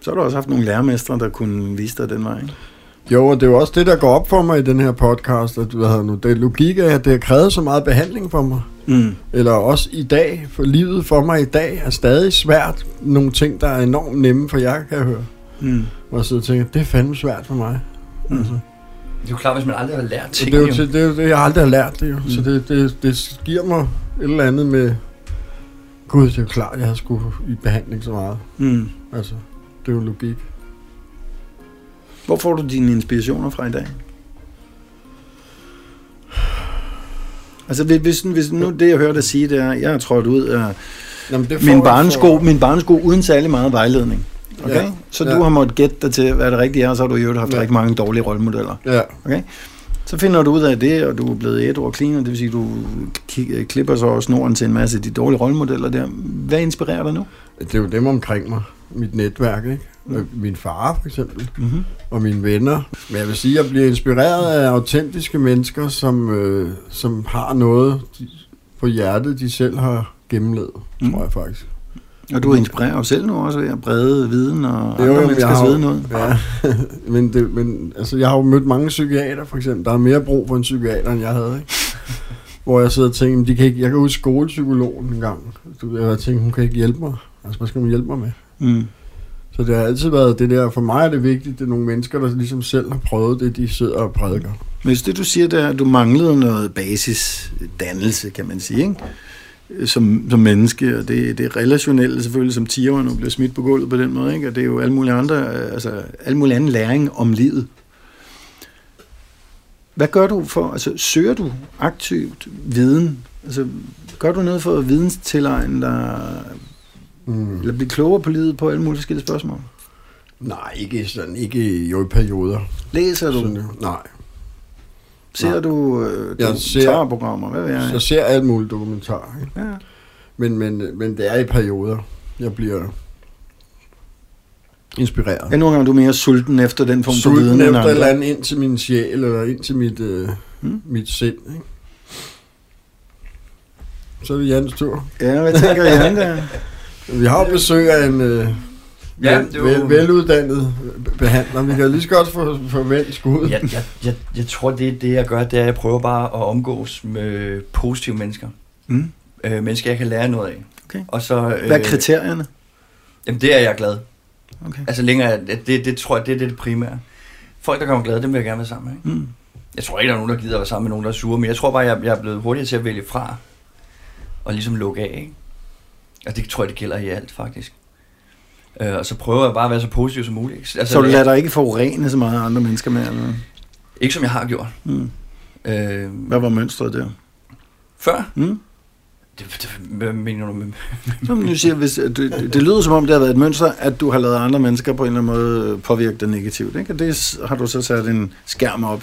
Så har du også haft nogle lærermestre, der kunne vise dig den vej, ikke? Jo, og det er jo også det, der går op for mig i den her podcast, at hvad nu, det er logik af, at det har krævet så meget behandling for mig. Mm. Eller også i dag, for livet for mig i dag er stadig svært. Nogle ting, der er enormt nemme for jer, kan jeg høre. Mm. Og så tænker jeg, det er fandme svært for mig. Mm. Altså. Det er jo klart, hvis man aldrig har lært ting. det er jo jo. til, det, er jo det, jeg aldrig har lært det jo. Mm. Så det, det, det giver mig et eller andet med... Gud, det er jo klart, jeg har skulle i behandling så meget. Mm. Altså, det er jo logik. Hvor får du dine inspirationer fra i dag? Altså, hvis- hvis, nu det, jeg hørte dig sige, det er, jeg har trådt ud af Jamen, det min barnesko, min barnesko uden særlig meget vejledning. Okay? Ja. Så Ja. du har måttet gætte dig til, hvad det rigtige er, og så har du i øvrigt haft Ja. rigtig mange dårlige rollemodeller. Ja, Så finder du ud af det, og du er blevet et og clean, og det vil sige, du ki- klipper så også snoren til en masse af de dårlige rollemodeller der. Hvad inspirerer dig nu? det er jo dem omkring mig. Mit netværk, ikke? Ja. Min far, for eksempel. Mm-hmm. og mine venner. Men jeg vil sige, at jeg bliver inspireret af autentiske mennesker, som, øh, som har noget på hjertet, de selv har gennemlevet, mm. Mm. tror jeg faktisk. Og du inspirerer jo selv nu også ved at brede viden og Det er jo, andre jeg menneskers har- viden ud. Ja, men, det, men altså, jeg har jo mødt mange psykiater, for eksempel. Der er mere brug for en psykiater, end jeg havde, ikke? Hvor jeg sidder og tænker, "Men de kan ikke, jeg kan huske skolepsykologen en gang. Du jeg tænkte, hun kan ikke hjælpe mig. Altså, hvad skal hun hjælpe mig med? Mm. Så det har altid været det der, for mig er det vigtigt, det er nogle mennesker, der ligesom selv har prøvet det, de sidder og prædiker. Men hvis det du siger, er, at du manglede noget basisdannelse, kan man sige, ikke? Som, som menneske, og det, det relationelle selvfølgelig, som 10 år nu bliver smidt på gulvet på den måde, ikke? og det er jo alle mulige andre, øh, altså alle mulige anden læring om livet. Hvad gør du for, altså søger du aktivt viden? Altså gør du noget for at videnstilegne dig, Mm. eller blive klogere på livet på alle mulige forskellige spørgsmål? Nej, ikke sådan, ikke jo i perioder. Læser du? Sådan, nej. Ser Nej. du øh, Jeg dokumentarprogrammer? Hvad ved jeg? Så ser alt muligt dokumentar. Ikke? Ja. Men, men, men det er i perioder, jeg bliver inspireret. Er nogle gange du er mere sulten efter den form for Sulten viden end efter eller andet ind til min sjæl, eller ind til mit, øh, Hmm? mit sind. Ikke? Så er det Jans tur. Ja, hvad tænker Jan der? Vi har jo besøg af en øh, Ja, vel, det vel, veluddannet behandler. Vi kan lige så godt få, få vendt skud. jeg, jeg, jeg, jeg tror, det, det jeg gør, det er, at jeg prøver bare at omgås med positive mennesker. Mm. Øh, mennesker, jeg kan lære noget af. Okay. Og så, øh, Hvad er kriterierne? Jamen, det er jeg glad. Okay. Altså længere, det, det, det tror jeg, det, det er det primære. Folk, der kommer glade, dem vil jeg gerne være sammen med. Ikke? Mm. Jeg tror ikke, der er nogen, der gider at være sammen med nogen, der er sure, men jeg tror bare, jeg, jeg er blevet hurtigere til at vælge fra. Og ligesom lukke af, ikke? Og det tror jeg, det gælder i alt, faktisk. Øh, og så prøver jeg bare at være så positiv som muligt. Altså, Så du jeg- lader dig ikke forurene så meget andre mennesker med? Eller? Ikke som jeg har gjort. Mm. Øh, Hvad var mønstret der? før? Mm. Det, det, hvad mener du med? Nu siger, hvis, det, det, det lyder som om, det har været et mønster, at du har lavet andre mennesker på en eller anden måde påvirke dig negativt. Ikke? Og det har du så sat en skærm op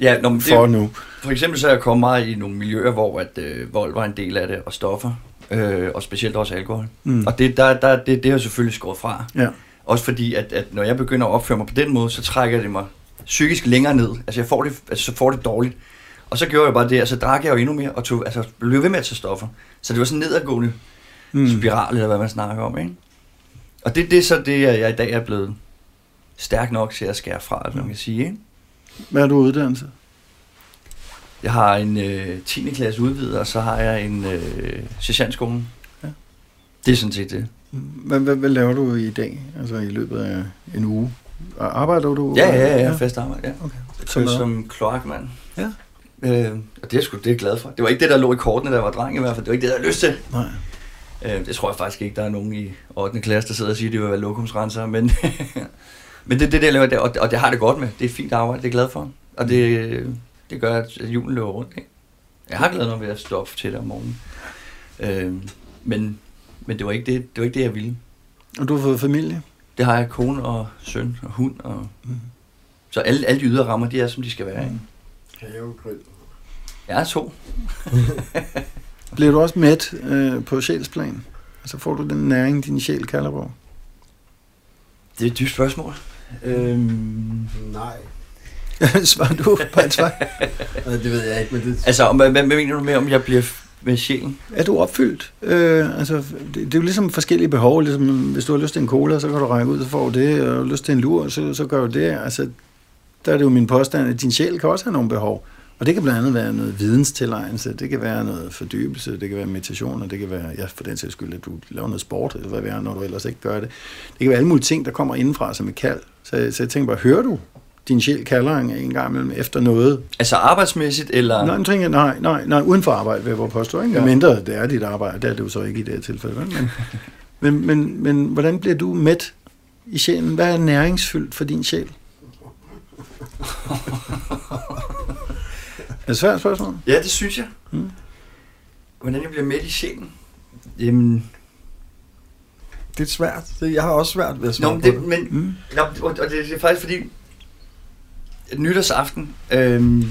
Ja, nå, men det, for nu. For eksempel så er jeg kommet meget i nogle miljøer, hvor at, øh, vold var en del af det, og stoffer, øh, og specielt også alkohol. Mm. Og det, der, der, det, det har jeg selvfølgelig skåret fra. Ja. Også fordi, at, at når jeg begynder at opføre mig på den måde, så trækker det mig psykisk længere ned. Altså jeg får det, altså, så får det dårligt. Og så gjorde jeg bare det, og så drak jeg jo endnu mere, og tog, altså, blev ved med at tage stoffer. Så det var sådan en nedadgående mm. spiral, eller hvad man snakker om, ikke? Og det, det er så det, jeg, i dag er blevet stærk nok til at skære fra, hvad man kan sige, ikke? Hvad er du uddannelse? Jeg har en øh, 10. klasse udvidet, og så har jeg en øh, sergeantskole. Ja. Det er sådan set det. Hvad, hvad, hvad laver du i dag, altså i løbet af en uge? Arbejder du? Ja, ja, ja, fast arbejde, ja. Okay. Som, Som kloakmand. Ja. Øh, og det er, sgu, det er jeg glad for. Det var ikke det, der lå i kortene, da jeg var dreng i hvert fald. Det var ikke det, jeg havde lyst til. Nej. Øh, det tror jeg faktisk ikke, der er nogen i 8. klasse, der sidder og siger, at det vil være lokumsrenser. Men, men det er det, det, jeg laver, der, og, og det har det godt med. Det er fint arbejde, det er jeg glad for. Og det, det gør, at julen løber rundt. Ikke? Jeg har glædet mig ved at stå op til det om morgenen. Øh, men, men det var, ikke det, det var ikke det, jeg ville. Og du har fået familie? Det har jeg kone og søn og hund. Og... Mm. Så alle, alle de ydre rammer, de er, som de skal være. Ikke? Havegrill. Jeg er to. Bliver du også mæt øh, på sjælsplan? Altså får du den næring, din sjæl kalder på? Det er et dybt spørgsmål. Øhm, Nej. Svarer du på svar? Nej, det ved jeg ikke, men det... altså, om, hvad, hvad mener du med, om jeg bliver med sjælen? Er du opfyldt? Øh, altså, det, det er jo ligesom forskellige behov. Ligesom, hvis du har lyst til en cola, så kan du række ud, så får du det. Og har lyst til en lur, så, så gør du det. Altså, der er det jo min påstand, at din sjæl kan også have nogle behov. Og det kan blandt andet være noget videnstilegnelse, det kan være noget fordybelse, det kan være meditation, og det kan være, ja, for den sags skyld, at du laver noget sport, eller hvad det er, når du ellers ikke gør det. Det kan være alle mulige ting, der kommer indenfra som et kald. Så, så jeg tænker bare, hører du din sjæl kalder en en gang imellem efter noget? Altså arbejdsmæssigt, eller... Nej, tænker, nej, nej, nej, uden for arbejde, vil jeg bare påstå. Ikke? Ja. Mindre det er dit arbejde, det er det jo så ikke i det her tilfælde. Men, men, men, men hvordan bliver du mæt i sjælen? Hvad er næringsfyldt for din sjæl? er det et svært spørgsmål? Ja, det synes jeg. Mm. Hvordan jeg bliver med i sjælen? Jamen, Det er svært. Det, jeg har også svært ved at svare Nå, men på det, det. men, Mm. Nå, og, og det, det er faktisk fordi, nytårsaften, øh,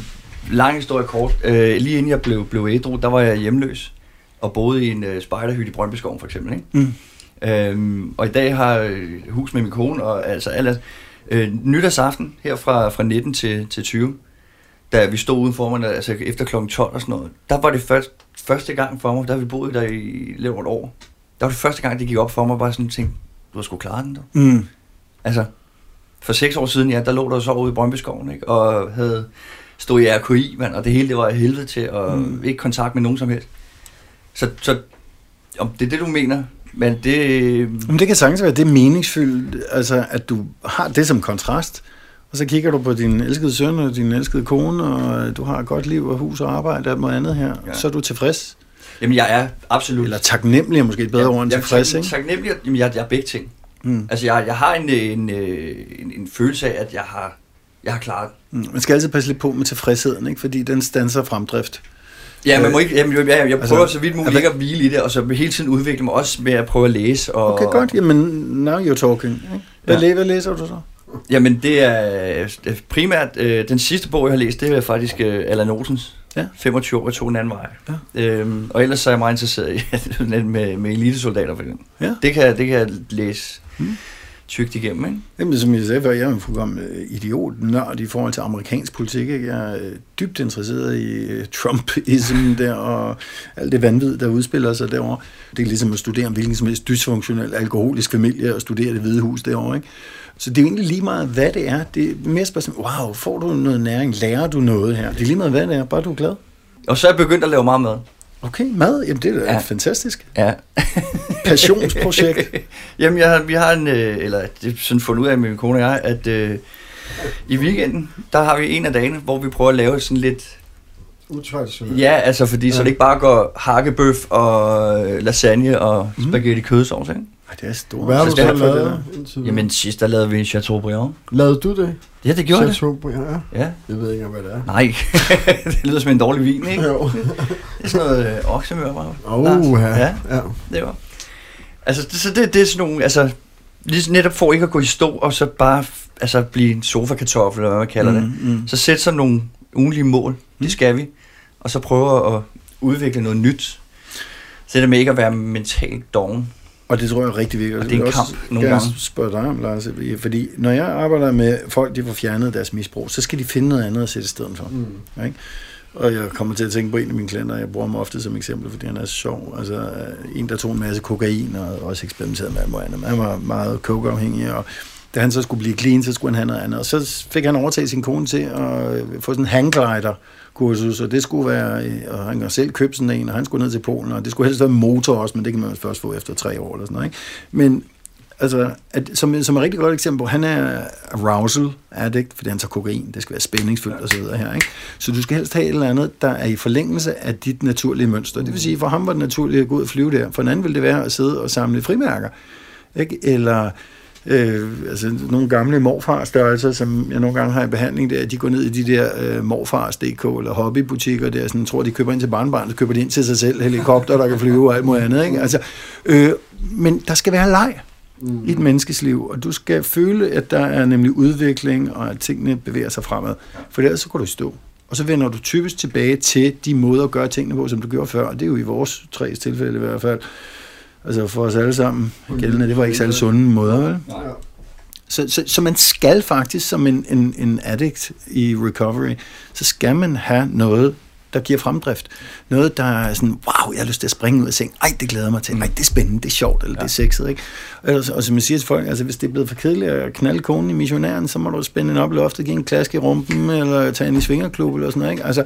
lang historie kort, øh, lige inden jeg blev, blev ædru, der var jeg hjemløs og boede i en øh, spejderhytte i Brøndbyskoven for eksempel. Ikke? Mm. Øhm, og i dag har jeg øh, hus med min kone, og altså alle, øh, nytårsaften her fra, fra 19 til, til 20, da vi stod udenfor mig, altså efter kl. 12 og sådan noget, der var det først, første gang for mig, der vi boet der i lidt over et år, der var det første gang, det gik op for mig, bare sådan tænkte, du har sgu klaret den, du. Mm. Altså, for seks år siden, ja, der lå der så ude i Brøndbyskoven, ikke? Og havde stod i RKI, mand, og det hele, det var helvede til, og Mm. ikke kontakt med nogen som helst. Så, så om det er det, du mener, men det... Men det kan sagtens være, det er meningsfyldt, altså at du har det som kontrast, og så kigger du på din elskede søn og din elskede kone, og du har et godt liv og hus og arbejde og alt muligt andet her, ja. Ja. så er du tilfreds. Jamen, jeg er absolut... Eller taknemmelig er måske et bedre ord end tilfreds, jeg, ikke? taknemmelig, jamen, jeg, jeg er begge ting. Mm. Altså, jeg, jeg har en, en, øh, en, en følelse af, at jeg har, jeg har klaret Mm. Man skal altid passe lidt på med tilfredsheden, ikke? fordi den standser fremdrift. Ja, man må ikke, jamen, jeg, jeg, jeg prøver Altså, så vidt muligt altså- ikke at hvile i det, og så hele tiden udvikle mig også med at prøve at læse. Og, Okay, godt. Jamen, now you're talking. Ikke? Hvad, Ja. hvad læser du så? Jamen, det er øh, primært, øh, den sidste bog, jeg har læst, det er faktisk øh, Allan Olsens. Ja. 25 år, jeg tog en anden vej. Ja. Øhm, og ellers så er jeg meget interesseret i med, med, elitesoldater for eksempel. Ja. Det kan, det kan jeg læse Mm. tygt igennem, ikke? Jamen, som jeg sagde før, jeg er en fuldkommen idiot nørd i forhold til amerikansk politik. Ikke? Jeg er øh, dybt interesseret i øh, Trumpism der, og alt det vanvid, der udspiller sig derovre. Det er ligesom at studere om hvilken som helst dysfunktionel alkoholisk familie, og studere det hvide hus derovre. Ikke? Så det er egentlig lige meget, hvad det er. Det er mere spørgsmål, wow, får du noget næring? Lærer du noget her? Det er lige meget, hvad det er, bare du er glad. Og så er jeg begyndt at lave meget mad. Okay, mad, jamen det er Ja. fantastisk. Ja. Passionsprojekt. Jamen, jeg har, vi har en, øh, eller det er sådan fundet ud af, min kone og jeg, at øh, i weekenden, der har vi en af dagene, hvor vi prøver at lave sådan lidt Utraditionelt. Ja, altså fordi ja. så det ikke bare går hakkebøf og lasagne og Mhm. spaghetti kødsovs, ikke? Ej, det er stort. Hvad har du Så lavet? indtil videre? Jamen sidst, der lavede vi en Chateaubriand. Lavede du det? Ja, det gjorde det. Chateaubriand, ja. Ja. Jeg ved ikke, hvad det er. Nej, det lyder som en dårlig vin, ikke? Jo. Det er sådan noget øh, oksemør, bare. Oh, ja. Ja, ja. det var. Altså, det, så det, det er sådan nogle, altså, lige netop for ikke at gå i stå, og så bare, altså, blive en sofa-kartoffel, eller hvad man kalder det. Mm, mm. Så sætte sig nogle ugenlige mål, det skal vi, og så prøve at udvikle noget nyt. Så det der med ikke at være mentalt doven. Og det tror jeg er rigtig vigtigt. Og det er en Jeg kamp også nogle gange. spørge dig om, Lars, fordi når jeg arbejder med folk, de får fjernet deres misbrug, så skal de finde noget andet at sætte i stedet for. Mm. Ikke? Og jeg kommer til at tænke på en af mine klienter, jeg bruger ham ofte som eksempel, fordi han er så sjov. Altså en, der tog en masse kokain og også eksperimenterede med alt muligt andet. Han var meget cokeafhængig, og da han så skulle blive clean, så skulle han have noget andet. Og så fik han overtaget sin kone til at øh, få sådan en hangglider kursus, og det skulle være, øh, og han selv købte sådan en, og han skulle ned til Polen, og det skulle helst være motor også, men det kan man først få efter tre år eller sådan noget. Ikke? Men altså, at, som, som et rigtig godt eksempel han er arousal addict, fordi han tager kokain, det skal være spændingsfyldt og så videre her, ikke? Så du skal helst have et eller andet, der er i forlængelse af dit naturlige mønster. Det vil sige, for ham var det naturligt at gå ud og flyve der, for en anden ville det være at sidde og samle frimærker, ikke? Eller Øh, altså nogle gamle morfarstørrelser, som jeg nogle gange har i behandling der, de går ned i de der øh, morfars.dk eller hobbybutikker der, sådan, tror de køber ind til barnbarn, så køber de ind til sig selv, helikopter, der kan flyve og alt muligt andet, ikke? Altså, øh, men der skal være leg. mm. i et menneskes liv, og du skal føle, at der er nemlig udvikling, og at tingene bevæger sig fremad. For ellers så går du i stå. Og så vender du typisk tilbage til de måder at gøre tingene på, som du gjorde før. Og det er jo i vores tre tilfælde i hvert fald. Altså for os alle sammen gældende, det var ikke særlig sunde måder, vel? Ja. Så, så, så man skal faktisk som en, en, en addict i recovery, så skal man have noget, der giver fremdrift. Noget, der er sådan, wow, jeg har lyst til at springe ud af sengen. Ej, det glæder mig til. Ej, det er spændende, det er sjovt, eller ja. det er sexet, ikke? Og, og som jeg siger til folk, altså hvis det er blevet for kedeligt at knalde konen i missionæren, så må du spænde en op i loftet, give en klask i rumpen, eller tage en i svingerklub, eller sådan noget, ikke? Altså,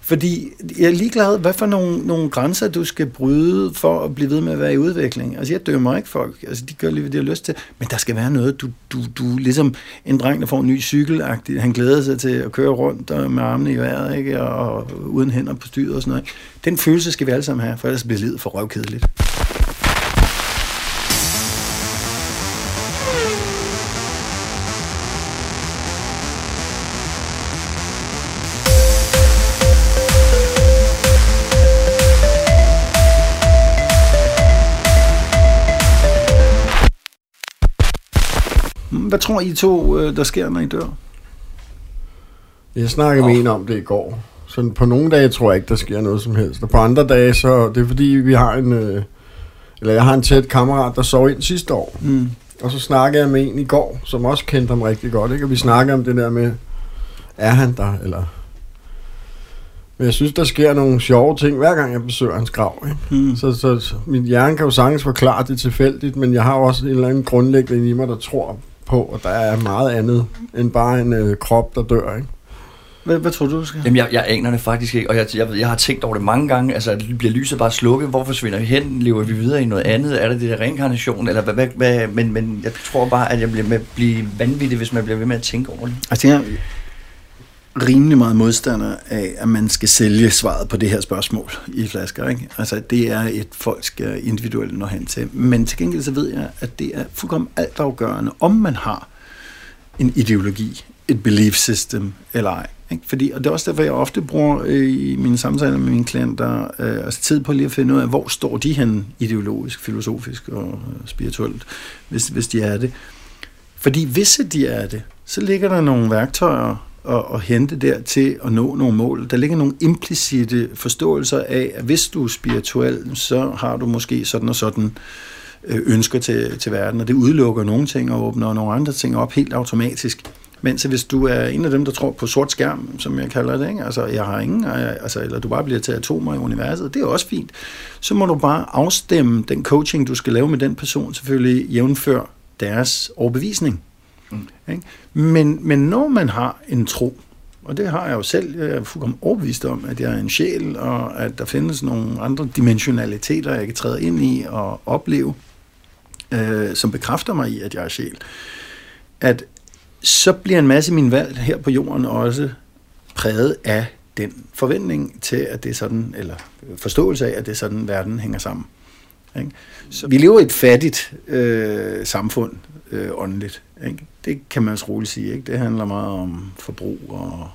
fordi jeg er ligeglad, hvad for nogle, nogle grænser du skal bryde for at blive ved med at være i udvikling. Altså jeg dømmer ikke folk, altså de gør lige, hvad de har lyst til, men der skal være noget, du, du, du ligesom en dreng, der får en ny cykel han glæder sig til at køre rundt og med armene i vejret, ikke? Og, og uden hænder på styret og sådan noget. Den følelse skal vi alle sammen have, for ellers bliver livet for røvkedeligt. Hvad tror I to, øh, der sker, når I dør? Jeg snakkede med en om det i går. Så på nogle dage tror jeg ikke, der sker noget som helst. Og på andre dage, så det er fordi, vi har en... Øh, eller jeg har en tæt kammerat, der sov ind sidste år. Mm. Og så snakkede jeg med en i går, som også kendte ham rigtig godt. Ikke? Og vi snakkede om det der med, er han der, eller... Men jeg synes, der sker nogle sjove ting, hver gang jeg besøger hans grav. Ikke? Mm. Så, så, så min hjerne kan jo sagtens forklare det tilfældigt, men jeg har også en eller anden grundlæggende i mig, der tror på, at der er meget andet end bare en øh, krop, der dør. Ikke? Hvad, hvad tror du, du skal? Jamen, jeg, jeg aner det faktisk ikke, og jeg, jeg, jeg har tænkt over det mange gange. Altså, bliver lyset bare slukket? Hvor forsvinder vi hen? Lever vi videre i noget andet? Er det det der reinkarnation? Eller hvad, hvad, hvad, men, men jeg tror bare, at jeg bliver med, blive vanvittig, hvis man bliver ved med at tænke over det. Altså, jeg er rimelig meget modstander af, at man skal sælge svaret på det her spørgsmål i flasker. Ikke? Altså, det er et, folk skal individuelt nå hen til. Men til gengæld så ved jeg, at det er fuldkommen altafgørende, om man har en ideologi, et belief system eller ej. Ikke? Fordi, og det er også derfor, jeg ofte bruger øh, i mine samtaler med mine klienter øh, altså tid på lige at finde ud af, hvor står de hen ideologisk, filosofisk og øh, spirituelt, hvis, hvis de er det. Fordi hvis de er det, så ligger der nogle værktøjer at, at hente der til at nå nogle mål. Der ligger nogle implicite forståelser af, at hvis du er spirituel, så har du måske sådan og sådan øh, ønsker til, til verden, og det udelukker nogle ting og åbner nogle andre ting op helt automatisk. Mens hvis du er en af dem, der tror på sort skærm, som jeg kalder det, ikke? altså jeg har ingen, altså, eller du bare bliver til atomer i universet, det er også fint. Så må du bare afstemme den coaching, du skal lave med den person, selvfølgelig jævnfør deres overbevisning. Mm. Ikke? Men, men når man har en tro, og det har jeg jo selv, jeg er fuldkommen overbevist om, at jeg er en sjæl, og at der findes nogle andre dimensionaliteter, jeg kan træde ind i og opleve, øh, som bekræfter mig i, at jeg er sjæl. At så bliver en masse af mine valg her på jorden også præget af den forventning til, at det er sådan, eller forståelse af, at det er sådan, verden hænger sammen. Ikke? Så vi lever i et fattigt øh, samfund øh, åndeligt. Ikke? Det kan man også roligt sige. Ikke? Det handler meget om forbrug og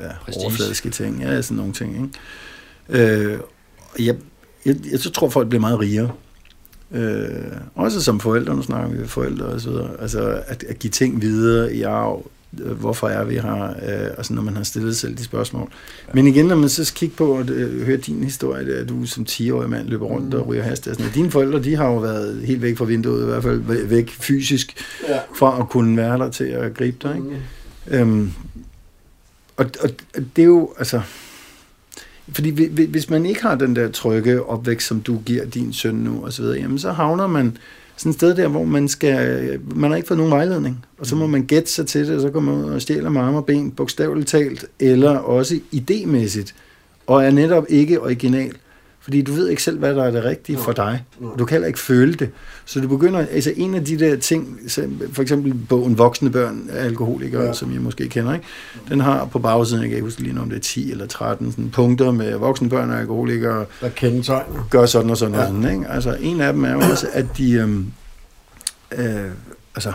ja, overfladiske ting. Ja, sådan nogle ting. Ikke? Øh, jeg, jeg, jeg så tror, folk bliver meget rigere. Øh, også som forældre, nu snakker vi med forældre og så videre, altså at, at give ting videre i arv, øh, hvorfor er vi her, øh, altså når man har stillet selv de spørgsmål. Ja. Men igen, når man så kigger på og øh, hører din historie, at du som 10-årig mand løber rundt mm. og ryger hast, sådan, dine forældre, de har jo været helt væk fra vinduet, i hvert fald væk fysisk, ja. fra at kunne være der til at gribe dig. Ikke? Mm. Øhm, og, og det er jo, altså, fordi hvis man ikke har den der trygge opvækst, som du giver din søn nu, og så videre, jamen så havner man sådan et sted der, hvor man skal, man har ikke fået nogen vejledning, og så må mm. man gætte sig til det, og så går man ud og stjæler med arme og ben, bogstaveligt talt, eller også idémæssigt, og er netop ikke original. Fordi du ved ikke selv, hvad der er det rigtige for dig. Du kan heller ikke føle det. Så du begynder, altså en af de der ting, for eksempel bogen Voksne børn af alkoholikere, ja. som I måske kender, ikke? den har på bagsiden, jeg kan ikke huske lige om det er 10 eller 13 sådan punkter med voksne børn af alkoholikere. Der kendetegner. Gør sådan og sådan ja. og sådan. Ikke? Altså en af dem er jo også, at de, øhm, øh, altså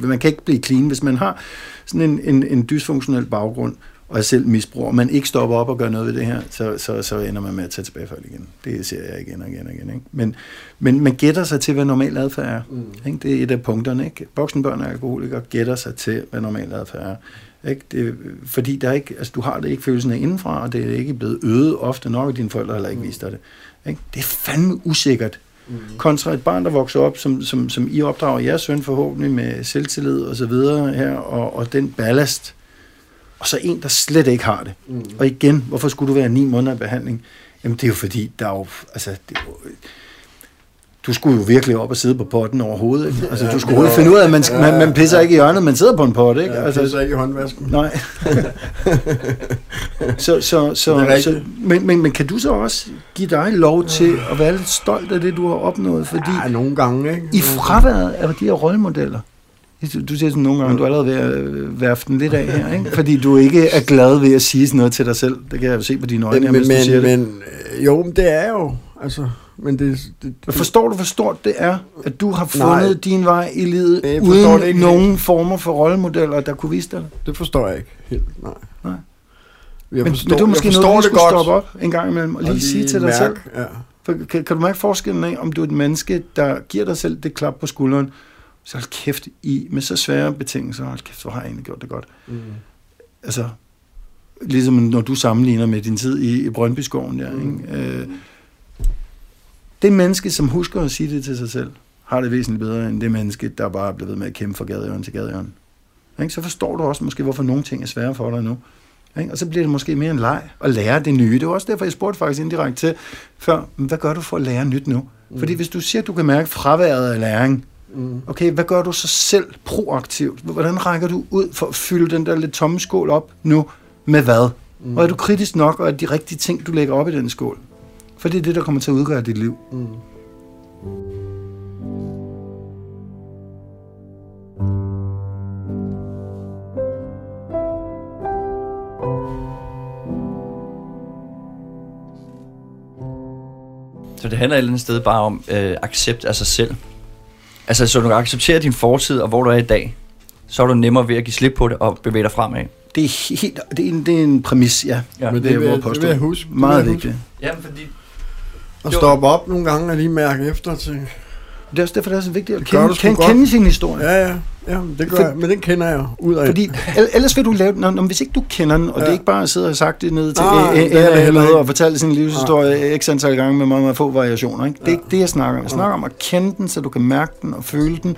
man kan ikke blive clean, hvis man har sådan en, en, en dysfunktionel baggrund, og selv misbruger, man ikke stopper op og gør noget ved det her, så, så, så ender man med at tage tilbagefald igen. Det ser jeg igen og igen og igen. Ikke? Men, men man gætter sig til, hvad normal adfærd er. Mm. Ikke? Det er et af punkterne. Ikke? Voksenbørn og alkoholikere gætter sig til, hvad normal adfærd er. Ikke? Det, fordi der er ikke, altså, du har det ikke følelsen af indenfra, og det er ikke blevet øget ofte nok, og dine forældre heller ikke mm. vist dig det. Ikke? Det er fandme usikkert. Mm. Kontra et barn, der vokser op, som, som, som I opdrager jeres søn forhåbentlig med selvtillid og så videre her, og, og den ballast, og så en, der slet ikke har det. Mm. Og igen, hvorfor skulle du være ni måneder i behandling? Jamen det er jo fordi, der er jo, altså, det er jo, du skulle jo virkelig op og sidde på potten overhovedet. Ikke? Altså, ja, du skulle jo finde ud af, at man, ja, man, man pisser ja. ikke i hjørnet, man sidder på en pot. Ikke? Ja, altså, pisser ikke i håndvasken. Nej. så, så, så, så, men, men, men kan du så også give dig lov til at være lidt stolt af det, du har opnået? Fordi ja, nogle gange. Ikke? I fraværet af de her rollemodeller, du siger sådan nogle gange, du er allerede ved at værfe den lidt af her, ikke? fordi du ikke er glad ved at sige sådan noget til dig selv. Det kan jeg jo se på dine øjne, men, hvis men, du siger men, det. Men, jo, men det er jo, altså, men det, det, det Forstår du, hvor stort det er, at du har fundet nej, din vej i livet, jeg uden det ikke nogen helt. former for rollemodeller, der kunne vise dig det? Det forstår jeg ikke helt, nej. nej. Jeg men, forstår, men du er måske jeg noget, du det skulle godt. stoppe op en gang imellem og lige, og lige sige til dig mærke, selv. Ja. For, kan, kan du mærke forskellen af, om du er et menneske, der giver dig selv det klap på skulderen, så hold kæft i, med så svære betingelser, hold kæft, hvor har jeg egentlig gjort det godt. Mm. Altså, ligesom når du sammenligner med din tid i, i Brøndby-skoven der, mm. ikke? Øh, det menneske, som husker at sige det til sig selv, har det væsentligt bedre, end det menneske, der bare er blevet ved med at kæmpe fra gadehjørn til gadehjørn. Ikke? Så forstår du også måske, hvorfor nogle ting er svære for dig nu. Ikke? Og så bliver det måske mere en leg at lære det nye. Det var også derfor, jeg spurgte faktisk indirekte til før, hvad gør du for at lære nyt nu? Mm. Fordi hvis du siger, at du kan mærke fraværet af læring, Mm. Okay, hvad gør du så selv proaktivt? Hvordan rækker du ud for at fylde den der lidt tomme skål op nu med hvad? Mm. Og er du kritisk nok, og er de rigtige ting, du lægger op i den skål? For det er det, der kommer til at udgøre dit liv. Mm. Så det handler et eller andet sted bare om øh, accept af sig selv. Altså, så du accepterer din fortid, og hvor du er i dag, så er du nemmere ved at give slip på det og bevæge dig fremad. Det er, helt, det er, en, det er en præmis, ja. Ja. Men det, det, er vil, jeg- det vil jeg huske. Meget vigtigt. Jamen, fordi... Og Jo. stoppe op nogle gange og lige mærke efter til. Det er også derfor, det er så vigtigt at Det kende, kende, kende sin historie. Ja, ja. ja det gør For- jeg, men den kender jeg ud af. Fordi el- ellers vil du lave den, når, hvis ikke du kender den, og ja. det er ikke bare at sidde og sagt det ned til ikke. og fortælle sin livshistorie x antal gange med meget, meget få variationer. Ikke? Det er ikke det, jeg snakker om. Jeg snakker om at kende den, så du kan mærke den og føle den,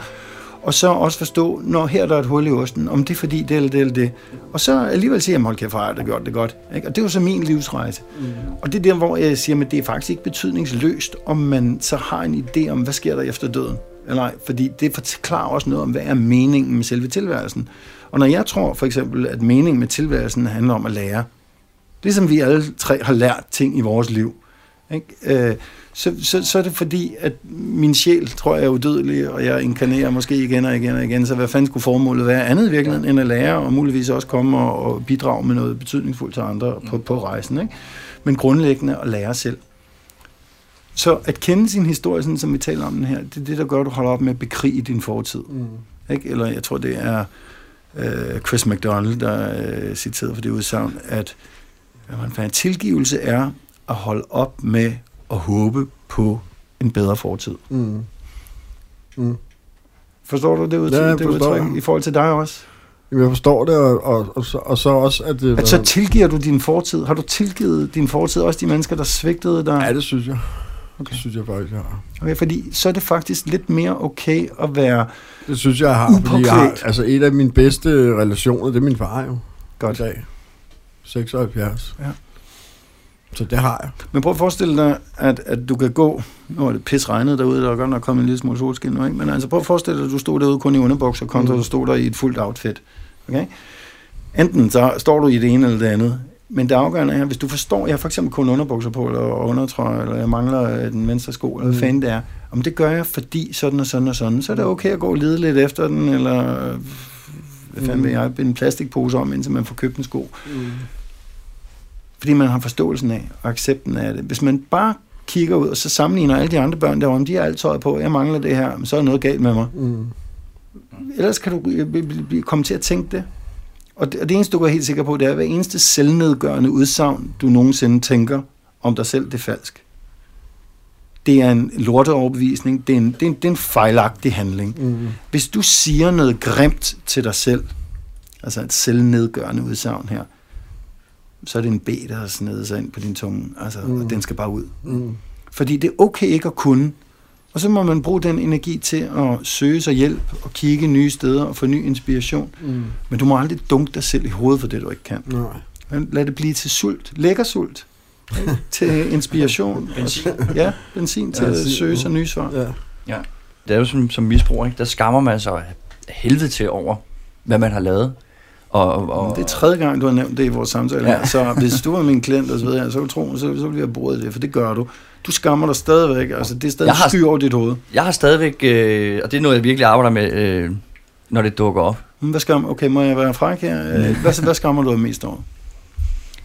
og så også forstå, når her der er et hul i osten, om det er fordi det eller det eller det. Og så alligevel sige, at hold kæft, har jeg det gjort det godt. Ikke? Og det er jo så min livsrejse. Mm. Og det er der, hvor jeg siger, at det er faktisk ikke betydningsløst, om man så har en idé om, hvad sker der efter døden. Eller ej, fordi det forklarer også noget om, hvad er meningen med selve tilværelsen. Og når jeg tror for eksempel, at meningen med tilværelsen handler om at lære, ligesom vi alle tre har lært ting i vores liv, ikke? Øh, så, så, så er det fordi, at min sjæl, tror jeg, er udødelig, og jeg inkarnerer måske igen og igen og igen, så hvad fanden skulle formålet være andet i virkeligheden, end at lære, og muligvis også komme og, og bidrage med noget betydningsfuldt til andre på, på rejsen. Ikke? Men grundlæggende at lære selv. Så at kende sin historie, sådan som vi taler om den her, det er det, der gør, at du holder op med at bekrige din fortid. Mm. Ikke? Eller jeg tror, det er øh, Chris McDonald, der øh, citeret for det udsagn, at hvad man fandt, tilgivelse er at holde op med at håbe på en bedre fortid. Mm. Mm. Forstår du det udtryk, Ja, det udtryk i forhold til dig også? Jamen, jeg forstår det, og, og, og, så, og så også, at det... At så tilgiver du din fortid. Har du tilgivet din fortid også de mennesker, der svigtede dig? Ja, det synes jeg. Okay. Det synes jeg faktisk, jeg har. Okay, fordi så er det faktisk lidt mere okay at være Det synes jeg, har. Fordi jeg har Upåklædt. altså, et af mine bedste relationer, det er min far jo. godt. I dag. 76. Ja. Så det har jeg. Men prøv at forestille dig, at, at du kan gå, nu er det pis regnet derude, der er godt nok kommet en lille smule solskin nu, ikke? men altså prøv at forestille dig, at du stod derude kun i underbukser, kontra Mm. du stod der i et fuldt outfit. Okay? Enten så står du i det ene eller det andet, men det afgørende er, hvis du forstår, jeg har for eksempel kun underbukser på, eller undertrøje, eller jeg mangler øh, den venstre sko, eller hvad Mm. fanden det er, om det gør jeg, fordi sådan og sådan og sådan, så er det okay at gå og lede lidt efter den, eller hvad fanden Mm. vil jeg, en plastikpose om, indtil man får købt en sko. Mm. Fordi man har forståelsen af og accepten af det. Hvis man bare kigger ud, og så sammenligner alle de andre børn derovre, om de har alt tøjet på, jeg mangler det her, så er noget galt med mig. Mm. Ellers kan du øh, komme til at tænke det. Og det, og det eneste, du være helt sikker på, det er, at hver eneste selvnedgørende udsagn, du nogensinde tænker om dig selv, det er falsk. Det er en lorteoverbevisning. Det er en, det er en, det er en fejlagtig handling. Mm. Hvis du siger noget grimt til dig selv, altså et selvnedgørende udsagn her, så er det en B, der har snedet sig ind på din tunge, altså, mm. og den skal bare ud. Mm. Fordi det er okay ikke at kunne, og så må man bruge den energi til at søge sig hjælp og kigge nye steder og få ny inspiration. Mm. Men du må aldrig dunke dig selv i hovedet for det, du ikke kan. Nej. Men lad det blive til sult. Lækker sult. til inspiration. Benzin. Ja, benzin til at Benzin, søge sig ja. nye svar. Ja. Ja. Det er jo som, som misbruger, ikke? der skammer man sig af helvede til over, hvad man har lavet. Og, og, Det er tredje gang, du har nævnt det i vores samtale. Ja. Så hvis du var min klient, og så, videre, så tro, så, så vil vi have brugt det, for det gør du. Du skammer dig stadigvæk. Altså, det er stadig Jeg har- sky over dit hoved. Jeg har stadigvæk, øh, og det er noget, jeg virkelig arbejder med, øh, når det dukker op. Hvad skam, okay, må jeg være fræk her? Øh, Hvad, hvad skammer du mest over?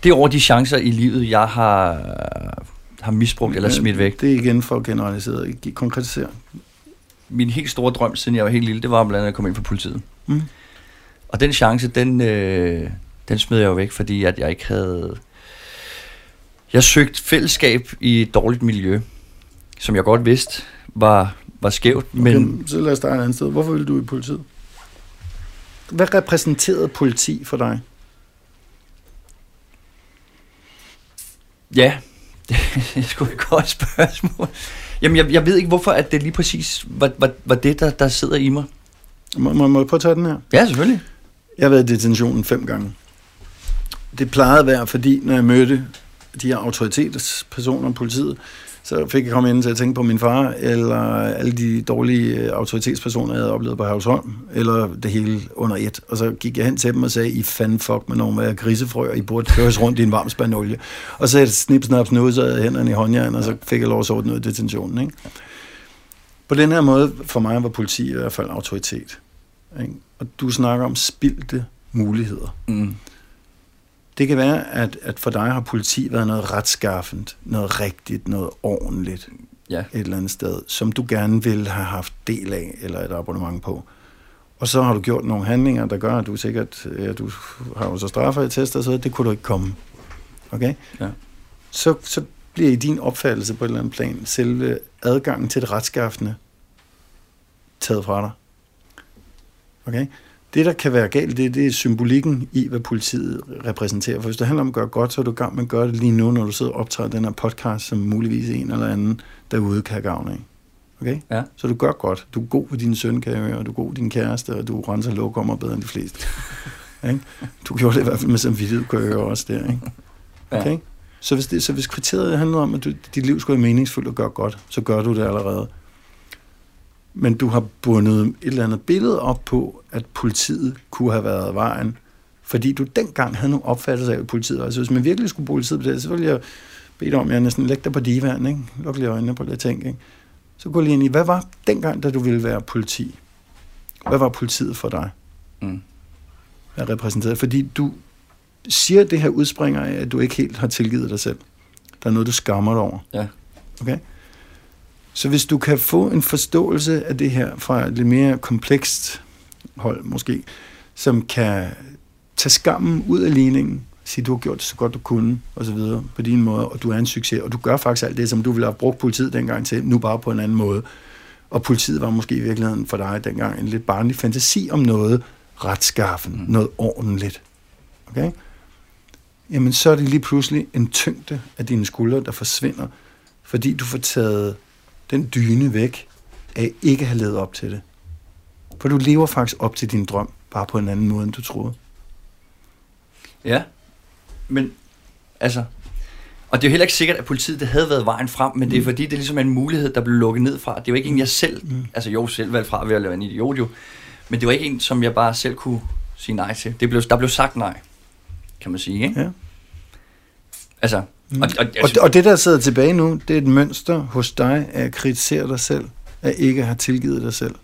Det er over de chancer i livet, jeg har, har misbrugt eller smidt væk. Det er igen for generaliseret. Konkretisere. Min helt store drøm, siden jeg var helt lille, det var blandt andet at komme ind for politiet. Mm. Og den chance, den, øh, den smed jeg jo væk, fordi at jeg ikke havde... Jeg søgte fællesskab i et dårligt miljø, som jeg godt vidste var, var skævt, men Okay, så lad os starte et andet sted. Hvorfor ville du i politiet? Hvad repræsenterede politi for dig? ja, det er sgu et godt spørgsmål. Jamen, jeg, jeg ved ikke, hvorfor at det lige præcis var, var, var det, der, der sidder i mig. Må, må, må jeg prøve at tage den her? Ja, selvfølgelig. Jeg har været i detentionen fem gange. Det plejede at være, fordi når jeg mødte de her autoritetspersoner i politiet, så fik jeg komme ind til at tænke på min far, eller alle de dårlige øh, autoritetspersoner, jeg havde oplevet på Havsholm, eller det hele under et. Og så gik jeg hen til dem og sagde, I fanden fuck med nogle af grisefrøer, I burde køres rundt i en varm spand olie. Og så snip, snap, snude, så havde jeg hænderne i håndjern, og så fik jeg lov at sove ud i detentionen. Ikke? På den her måde, for mig var politi i hvert fald autoritet. Ikke? Og du snakker om spildte muligheder. Mm. Det kan være, at, at for dig har politi været noget retskaffent, noget rigtigt, noget ordentligt Ja. et eller andet sted, som du gerne vil have haft del af, eller et abonnement på. Og så har du gjort nogle handlinger, der gør, at du sikkert, ja, du har jo så straffer i tester, så det kunne du ikke komme. Okay? Ja. Så, så bliver i din opfattelse på et eller andet plan selve adgangen til det retskaffende taget fra dig. Okay? Det, der kan være galt, det, det er symbolikken i, hvad politiet repræsenterer. For hvis det handler om at gøre godt, så er du i gang med at gøre det lige nu, når du sidder og optager den her podcast, som muligvis en eller anden derude kan have gavn af. Okay? Ja. Så du gør godt. Du er god ved din søn, kan jeg høre, og du er god ved din kæreste, og du renser lokummer bedre end de fleste. ikke? Du gjorde det i hvert fald med samvittighed, kan jeg høre også der. Ikke? Ja. Okay? Så hvis, det, så hvis kriteriet handler om, at du, dit liv skulle være meningsfuldt og gøre godt, så gør du det allerede. Men du har bundet et eller andet billede op på, at politiet kunne have været vejen, fordi du dengang havde nogle opfattelser af, politiet. Altså hvis man virkelig skulle bruge politiet på det, så ville jeg bede dig om, at jeg næsten lægge dig på divan, ikke? Luk lige øjnene på lidt ting, ikke? Så gå lige ind i, hvad var dengang, da du ville være politi? Hvad var politiet for dig? Mm. Hvad repræsenterede? Fordi du siger, at det her udspringer af, at du ikke helt har tilgivet dig selv. Der er noget, du skammer dig over. Ja. Okay? Så hvis du kan få en forståelse af det her fra et lidt mere komplekst hold måske, som kan tage skammen ud af ligningen, sige, du har gjort det så godt du kunne, og så videre, på din måde, og du er en succes, og du gør faktisk alt det, som du ville have brugt politiet dengang til, nu bare på en anden måde. Og politiet var måske i virkeligheden for dig dengang en lidt barnlig fantasi om noget retskaffen, mm. noget ordentligt. Okay? Jamen, så er det lige pludselig en tyngde af dine skuldre, der forsvinder, fordi du får taget den dyne væk af ikke at have levet op til det. For du lever faktisk op til din drøm, bare på en anden måde, end du troede. Ja, men altså... Og det er jo heller ikke sikkert, at politiet det havde været vejen frem, men det er fordi, det er ligesom en mulighed, der blev lukket ned fra. Det er jo ikke en, jeg selv, Mm. altså jo selv valgte fra ved at lave en idiot jo, men det var ikke en, som jeg bare selv kunne sige nej til. Det blev, der blev sagt nej, kan man sige, ikke? Ja. Altså, Mm. og, og, Og, og det, der sidder tilbage nu, det er et mønster hos dig af at kritisere dig selv, at ikke have tilgivet dig selv.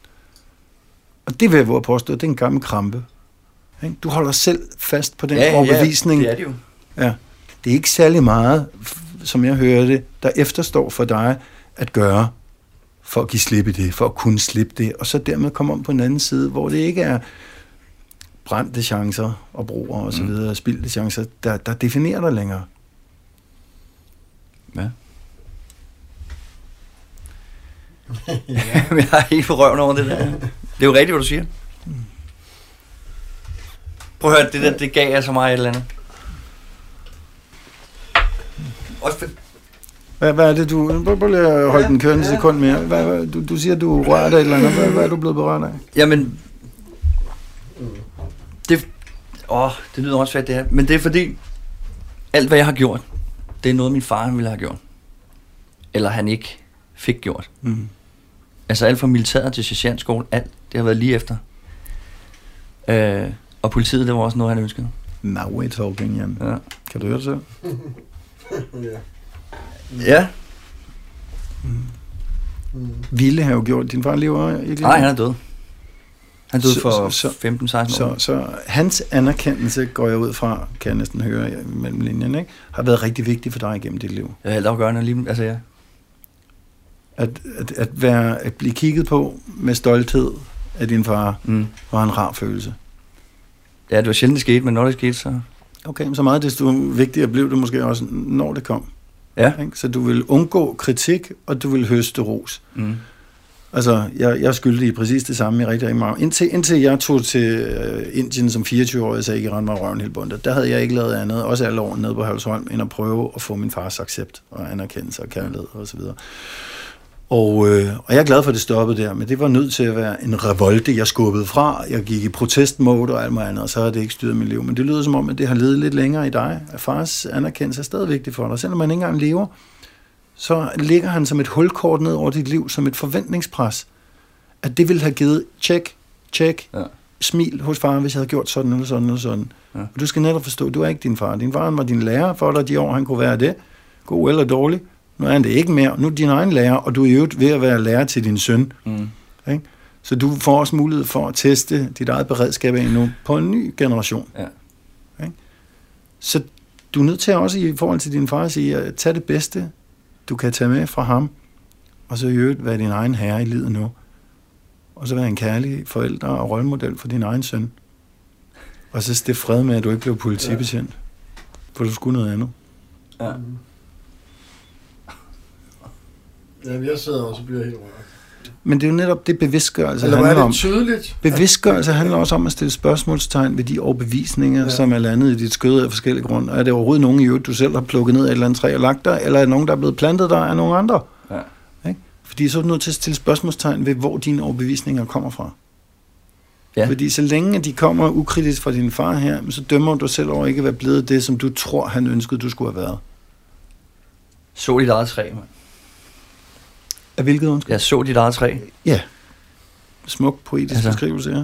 Og det vil jeg våge påstå, det er en gammel krampe. Ikke? Du holder selv fast på den ja, overbevisning. Ja, det er det jo. Ja. Det er ikke særlig meget, som jeg hører det, der efterstår for dig at gøre, for at give slip i det, for at kunne slippe det, og så dermed komme om på en anden side, hvor det ikke er brændte chancer og broer og så Mm. videre, spildte chancer, der, der definerer dig længere. Ja. jeg er helt på røven over det der. Det er jo rigtigt, hvad du siger. Prøv at høre, det der, det gav altså mig et eller andet. Også for, Hvad, hvad er det, du... Prøv, prøv lige at holde den kørende en sekund mere. Hvad, hvad, du, du siger, du rører dig et eller andet. Hvad, hvad er du blevet berørt af? Jamen, det, åh, det lyder også svært det her, men det er fordi, alt hvad jeg har gjort, det er noget min far han ville have gjort. Eller han ikke fik gjort. Mm. Altså alt fra militæret til sergeantskole, alt, det har været lige efter. Øh, og politiet, det var også noget, han ønskede. Now we're talking, Jan. Ja. Kan du høre det selv? ja. ja. Mm. Ville have jo gjort. Din far lever ikke Nej, han er død. Han døde Så- for så- så- 15-16 Så, år. så hans anerkendelse, går jeg ud fra, kan jeg næsten høre mellem linjen, ikke? har været rigtig vigtig for dig igennem dit liv. Er helt afgørende lige, altså ja. At, at, at, være, at blive kigget på med stolthed af din far, Mm. var en rar følelse. Ja, det var sjældent, det skete, men når det skete, så... Okay, men så meget desto vigtigere blev det måske også, når det kom. Ja. Ikke? Så du vil undgå kritik, og du vil høste ros. Mm. Altså, jeg, jeg skyldte i præcis det samme i rigtig, rigtig meget. Indtil, indtil jeg tog til øh, Indien som 24-årig, så jeg ikke rendte mig røven helt bundet. Der havde jeg ikke lavet andet, også alle årene nede på Halsholm, end at prøve at få min fars accept og anerkendelse og kærlighed og så videre. Og, øh, og jeg er glad for, at det stoppede der, men det var nødt til at være en revolte, jeg skubbede fra. Jeg gik i protestmode og alt muligt andet, og så har det ikke styret mit liv. Men det lyder som om, at det har levet lidt længere i dig. At fars anerkendelse er stadig vigtig for dig. Selvom man ikke engang lever, så ligger han som et hulkort ned over dit liv, som et forventningspres. At det ville have givet tjek, tjek, Ja. smil hos far, hvis jeg havde gjort sådan eller sådan eller sådan. Ja. Og du skal netop forstå, du er ikke din far. Din far var din lærer for dig de år, han kunne være det. God eller dårlig. Nu er han det ikke mere. Nu er din egen lærer, og du er jo ved at være lærer til din søn. Mm. Ikke? Så du får også mulighed for at teste dit eget beredskab af nu på en ny generation. Ja. Ikke? Så du er nødt til også i forhold til din far at sige, at tage det bedste, du kan tage med fra ham, og så i øvrigt være din egen herre i livet nu. Og så være en kærlig forælder og rollemodel for din egen søn. Og så stifte fred med, at du ikke blev politibetjent. For du skulle noget andet. Ja. Ja, jeg sidder også og bliver helt rørt. Men det er jo netop det bevidstgørelse Eller handler det om. tydeligt? Bevidstgørelse handler også om at stille spørgsmålstegn ved de overbevisninger, Ja. som er landet i dit skød af forskellige grunde. Er det overhovedet nogen i øvrigt, du selv har plukket ned af et eller andet træ og lagt der, eller er nogen, der er blevet plantet der af nogen andre? Ja. Ikke? Fordi så er du nødt til at stille spørgsmålstegn ved, hvor dine overbevisninger kommer fra. Ja. Fordi så længe de kommer ukritisk fra din far her, så dømmer du selv over ikke at være blevet det, som du tror, han ønskede, du skulle have været. Så dit eget træ, mand. Af hvilket undskyld? Jeg så dit eget træ. Ja. Smuk poetisk Altså. beskrivelse, ja.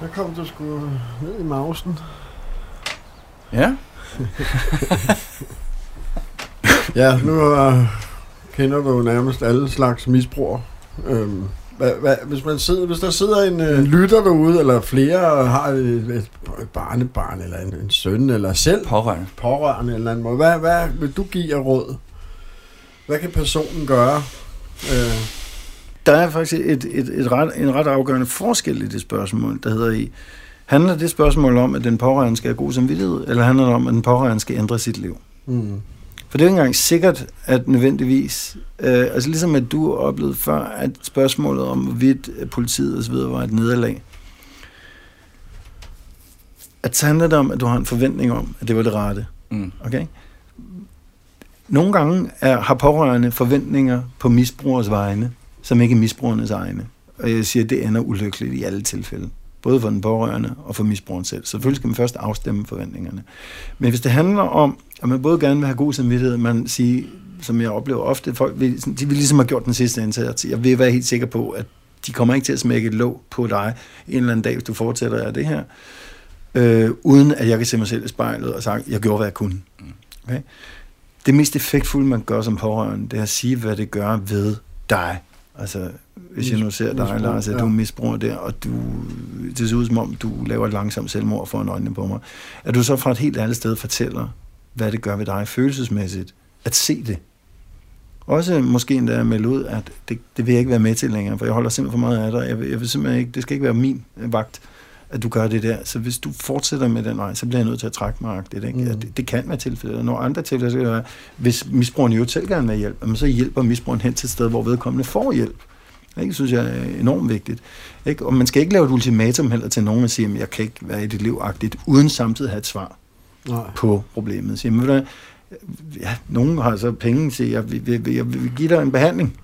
Der kom du sgu ned i mausen. Ja. Ja, nu uh, kender du jo nærmest alle slags misbrugere. Øhm, hvad, hvad, hvis, man sidder, hvis der sidder en uh, lytter derude, eller flere og har et, et, et barnebarn, eller en, en søn, eller selv Pårørende. pårørende, eller anden måde, hvad, hvad vil du give af råd? Hvad kan personen gøre? Øh, Der er faktisk et, et, et ret, en ret afgørende forskel i det spørgsmål, der hedder i, handler det spørgsmål om, at den pårørende skal have god samvittighed, eller handler det om, at den pårørende skal ændre sit liv? mm, For det er jo ikke engang sikkert, at nødvendigvis, øh, altså ligesom at du oplevede før, at spørgsmålet om, hvorvidt øh, politiet osv. var et nederlag, at så handler det om, at du har en forventning om, at det var det rette. Mm. Okay? Nogle gange er, har pårørende forventninger på misbrugers vegne, som ikke er misbrugernes egne. Og jeg siger, at det ender ulykkeligt i alle tilfælde. Både for den pårørende og for misbrugeren selv. Selvfølgelig skal man først afstemme forventningerne. Men hvis det handler om, at man både gerne vil have god samvittighed, man siger, som jeg oplever ofte, folk vil, de vil ligesom have gjort den sidste indsats. Jeg vil være helt sikker på, at de kommer ikke til at smække et låg på dig en eller anden dag, hvis du fortsætter af det her, øh, uden at jeg kan se mig selv i spejlet og sige, jeg gjorde, hvad jeg kunne. Okay? Det mest effektfulde, man gør som pårørende, det er at sige, hvad det gør ved dig Altså, hvis jeg nu ser dig, Misbrug, Lars, at ja. du misbruger der, og du, det ser ud som om, du laver et langsomt selvmord for en øjnene på mig, at du så fra et helt andet sted fortæller, hvad det gør ved dig følelsesmæssigt, at se det. Også måske endda melde ud, at det, det vil jeg ikke være med til længere, for jeg holder simpelthen for meget af dig. Jeg vil, jeg vil simpelthen ikke, det skal ikke være min vagt, at du gør det der. Så hvis du fortsætter med den vej, så bliver jeg nødt til at trække mig agtigt. Ikke? Mm. Det, det kan være tilfældet. Og Nogle andre tilfælde, så kan det være, hvis misbrugeren jo selv gerne vil jamen, så hjælper misbrugeren hen til et sted, hvor vedkommende får hjælp. Ikke? Det synes jeg er enormt vigtigt. Ikke? Og man skal ikke lave et ultimatum heller til nogen og sige, at jeg kan ikke være i dit liv agtigt, uden samtidig at have et svar Nej. på problemet. Sige, men ja, nogen har så penge til, jeg vil, vil, vil, jeg vil give dig en behandling.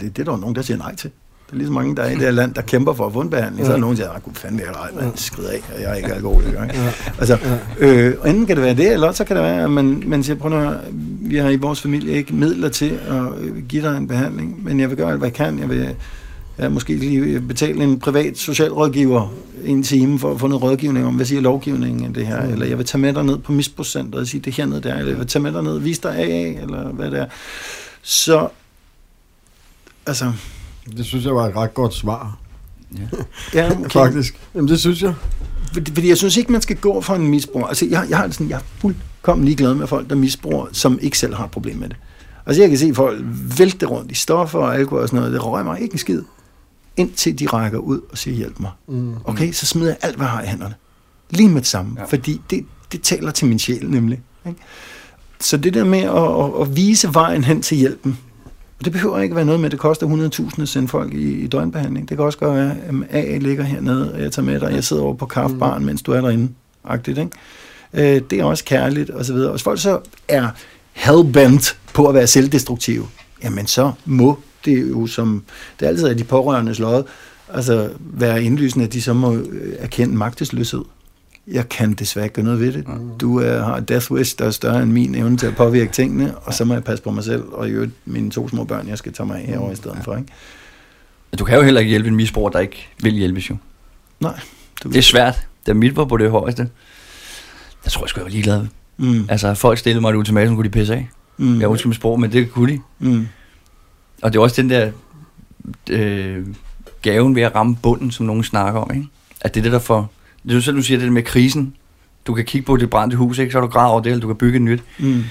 Det, det er der jo nogen, der siger nej til. Der er lige så mange, der er i det her land, der kæmper for at få en behandling. Så er der nogen, der siger, "Ah, gud fanden vil jeg ej, man skrid af, og jeg er ikke alkoholiker. Ikke? Altså, øh, enten kan det være det, eller så kan det være, at man, man siger, prøv nu, at vi har i vores familie ikke midler til at øh, give dig en behandling, men jeg vil gøre alt, hvad jeg kan. Jeg vil ja, måske lige betale en privat socialrådgiver en time for at få noget rådgivning om, hvad siger lovgivningen af det her, Mm. eller jeg vil tage med dig ned på misbrugscenteret og sige, det her ned der, eller jeg vil tage med dig ned og vise dig AA, eller hvad det er. Så, altså, Det synes jeg var et ret godt svar, ja, okay. faktisk. Jamen, det synes jeg. Fordi, fordi jeg synes ikke, man skal gå for en misbrug. Altså, jeg, jeg, har det sådan, jeg er fuldkommen ligeglad med folk, der misbruger, som ikke selv har et problem med det. Altså, jeg kan se folk vælte rundt i stoffer og alkohol og sådan noget. Det rører mig ikke en skid. Indtil de rækker ud og siger, hjælp mig. Mm. Okay, så smider jeg alt, hvad jeg har i hænderne. Lige med det samme. Ja. Ja. Fordi det, det taler til min sjæl nemlig. Ikke? Så det der med at, at, at vise vejen hen til hjælpen, og det behøver ikke være noget med, at det koster 100.000 at sende folk i, i døgnbehandling. Det kan også godt være, at AA ligger hernede, og jeg tager med dig, og jeg sidder over på kaffebaren, mens du er derinde. Agtigt, ikke? Øh, det er også kærligt, og så videre. Og hvis folk så er hellbent på at være selvdestruktive, jamen så må det jo, som det altid er de pårørendes lod, altså være indlysende, at de så må øh, erkende magtesløshed. Jeg kan desværre ikke gøre noget ved det. Du er, har death wish, der er større end min evne til at påvirke tingene, og så må jeg passe på mig selv, og i øvrigt mine to små børn, jeg skal tage mig af herovre i stedet for. Ikke? Du kan jo heller ikke hjælpe en misbruger, der ikke vil hjælpes jo. Nej. Du, Det er svært. Da mit var på det højeste, der tror jeg sgu, jeg var ligeglad. mm, Altså, folk stillede mig et ultimatum, kunne de pisse af. mm, Jeg undskyld mit sprog, men det kunne de. mm, Og det er også den der øh, gaven ved at ramme bunden, som nogen snakker om, ikke? At det er det, der får... Det er selv, du siger det med krisen. Du kan kigge på det brændte hus, ikke? Så er du græd over det, eller du kan bygge et nyt. mm,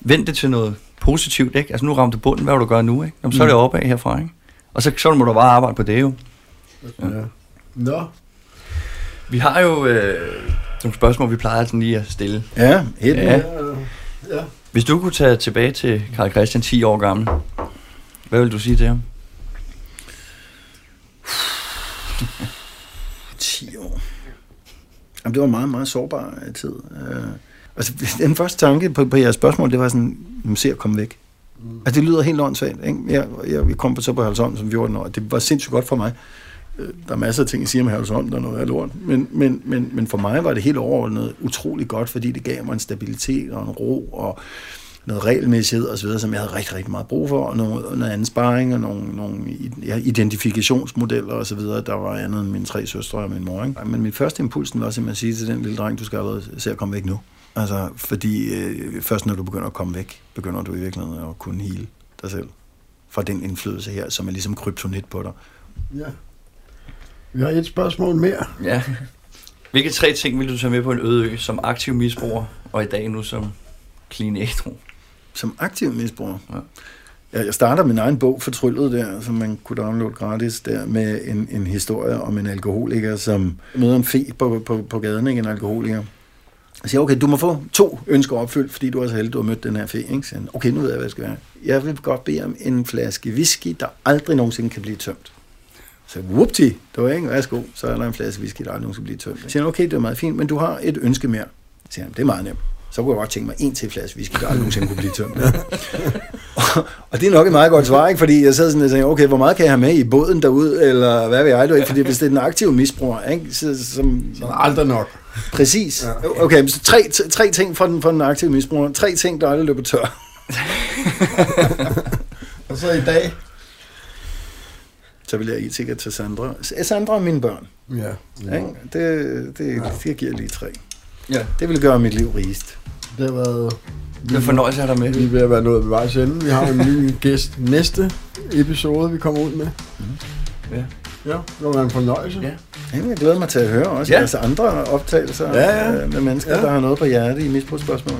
Vend det til noget positivt, ikke? Altså nu ramte bunden, hvad vil du gøre nu, ikke? Jamen, så er det Mm. opad herfra, ikke? Og så, så må du bare arbejde på det jo. Ja. Nå. Vi har jo øh, nogle spørgsmål, vi plejer sådan lige at stille. Ja, helt Ja. ja. Ja. Hvis du kunne tage tilbage til Karl Christian 10 år gammel, hvad vil du sige til ham? 10 år. Jamen, det var en meget, meget sårbar øh, tid. Øh, altså, den første tanke på, på jeres spørgsmål, det var sådan, se at komme væk. Mm. Altså, det lyder helt åndssvagt. Ikke? Jeg, jeg, jeg kom på så på Halsholm som 14 år, og det var sindssygt godt for mig. Øh, Der er masser af ting, jeg siger med Halsholm, der er noget af lort. Men, men, men, men for mig var det helt overordnet utrolig godt, fordi det gav mig en stabilitet og en ro og noget regelmæssighed og så videre, som jeg havde rigtig, rigtig meget brug for, og noget, noget anden sparring og nogle, nogle ja, identifikationsmodeller og så videre. Der var andet end mine tre søstre og min mor. Ikke? Men min første impuls var simpelthen at sige til den lille dreng, du skal allerede se at komme væk nu. Altså, fordi øh, først når du begynder at komme væk, begynder du i virkeligheden at kunne hele dig selv fra den indflydelse her, som er ligesom kryptonit på dig. ja. Vi har et spørgsmål mere. Ja. Hvilke tre ting vil du tage med på en øde ø som aktiv misbruger, og i dag nu som clean ædru? Som aktiv misbruger. Ja. Jeg starter min egen bog, Fortryllet der, som man kunne downloade gratis der, med en, en historie om en alkoholiker, som møder en fe på, på, på gaden, ikke en alkoholiker. Jeg siger, okay, du må få to ønsker opfyldt, fordi du er så heldig, du har mødt den her fe. Ikke? Så han, okay, nu ved jeg, hvad jeg skal være. Jeg vil godt bede om en flaske whisky, der aldrig nogensinde kan blive tømt. Så whoopty, det var ikke, værsgo, så er der en flaske whisky, der aldrig nogensinde kan blive tømt. Så siger han, okay, det er meget fint, men du har et ønske mere. Så siger han, det er meget nemt. Så kunne jeg godt tænke mig en til flaske whisky, der aldrig nogensinde kunne blive tømt. og, og det er nok et meget godt svar, ikke? fordi jeg sad sådan og tænkte, okay, hvor meget kan jeg have med i båden derude, eller hvad ved jeg, ikke? Fordi hvis det er den aktive misbruger, ikke? Så, som, der aldrig nok. præcis. Ja. Okay, så tre, tre ting for den, for den aktive misbruger. Tre ting, der aldrig løber tør. Og så i dag. Så vil jeg sikkert til Sandra. Sandra og mine børn. Ja. Ja. Ikke? Det, det, det giver lige tre. Ja. Det vil gøre mit liv rigest. Det har været... Det er fornøjelse at have dig med. Vi er ved at være nået ved vejs ende. Vi har en ny gæst næste episode, vi kommer ud med. Ja. Ja, det var en fornøjelse. Ja. Jamen, jeg glæder mig til at høre også Ja. altså andre optagelser Ja, ja. øh, med mennesker, Ja. der har noget på hjerte i misbrugsspørgsmål.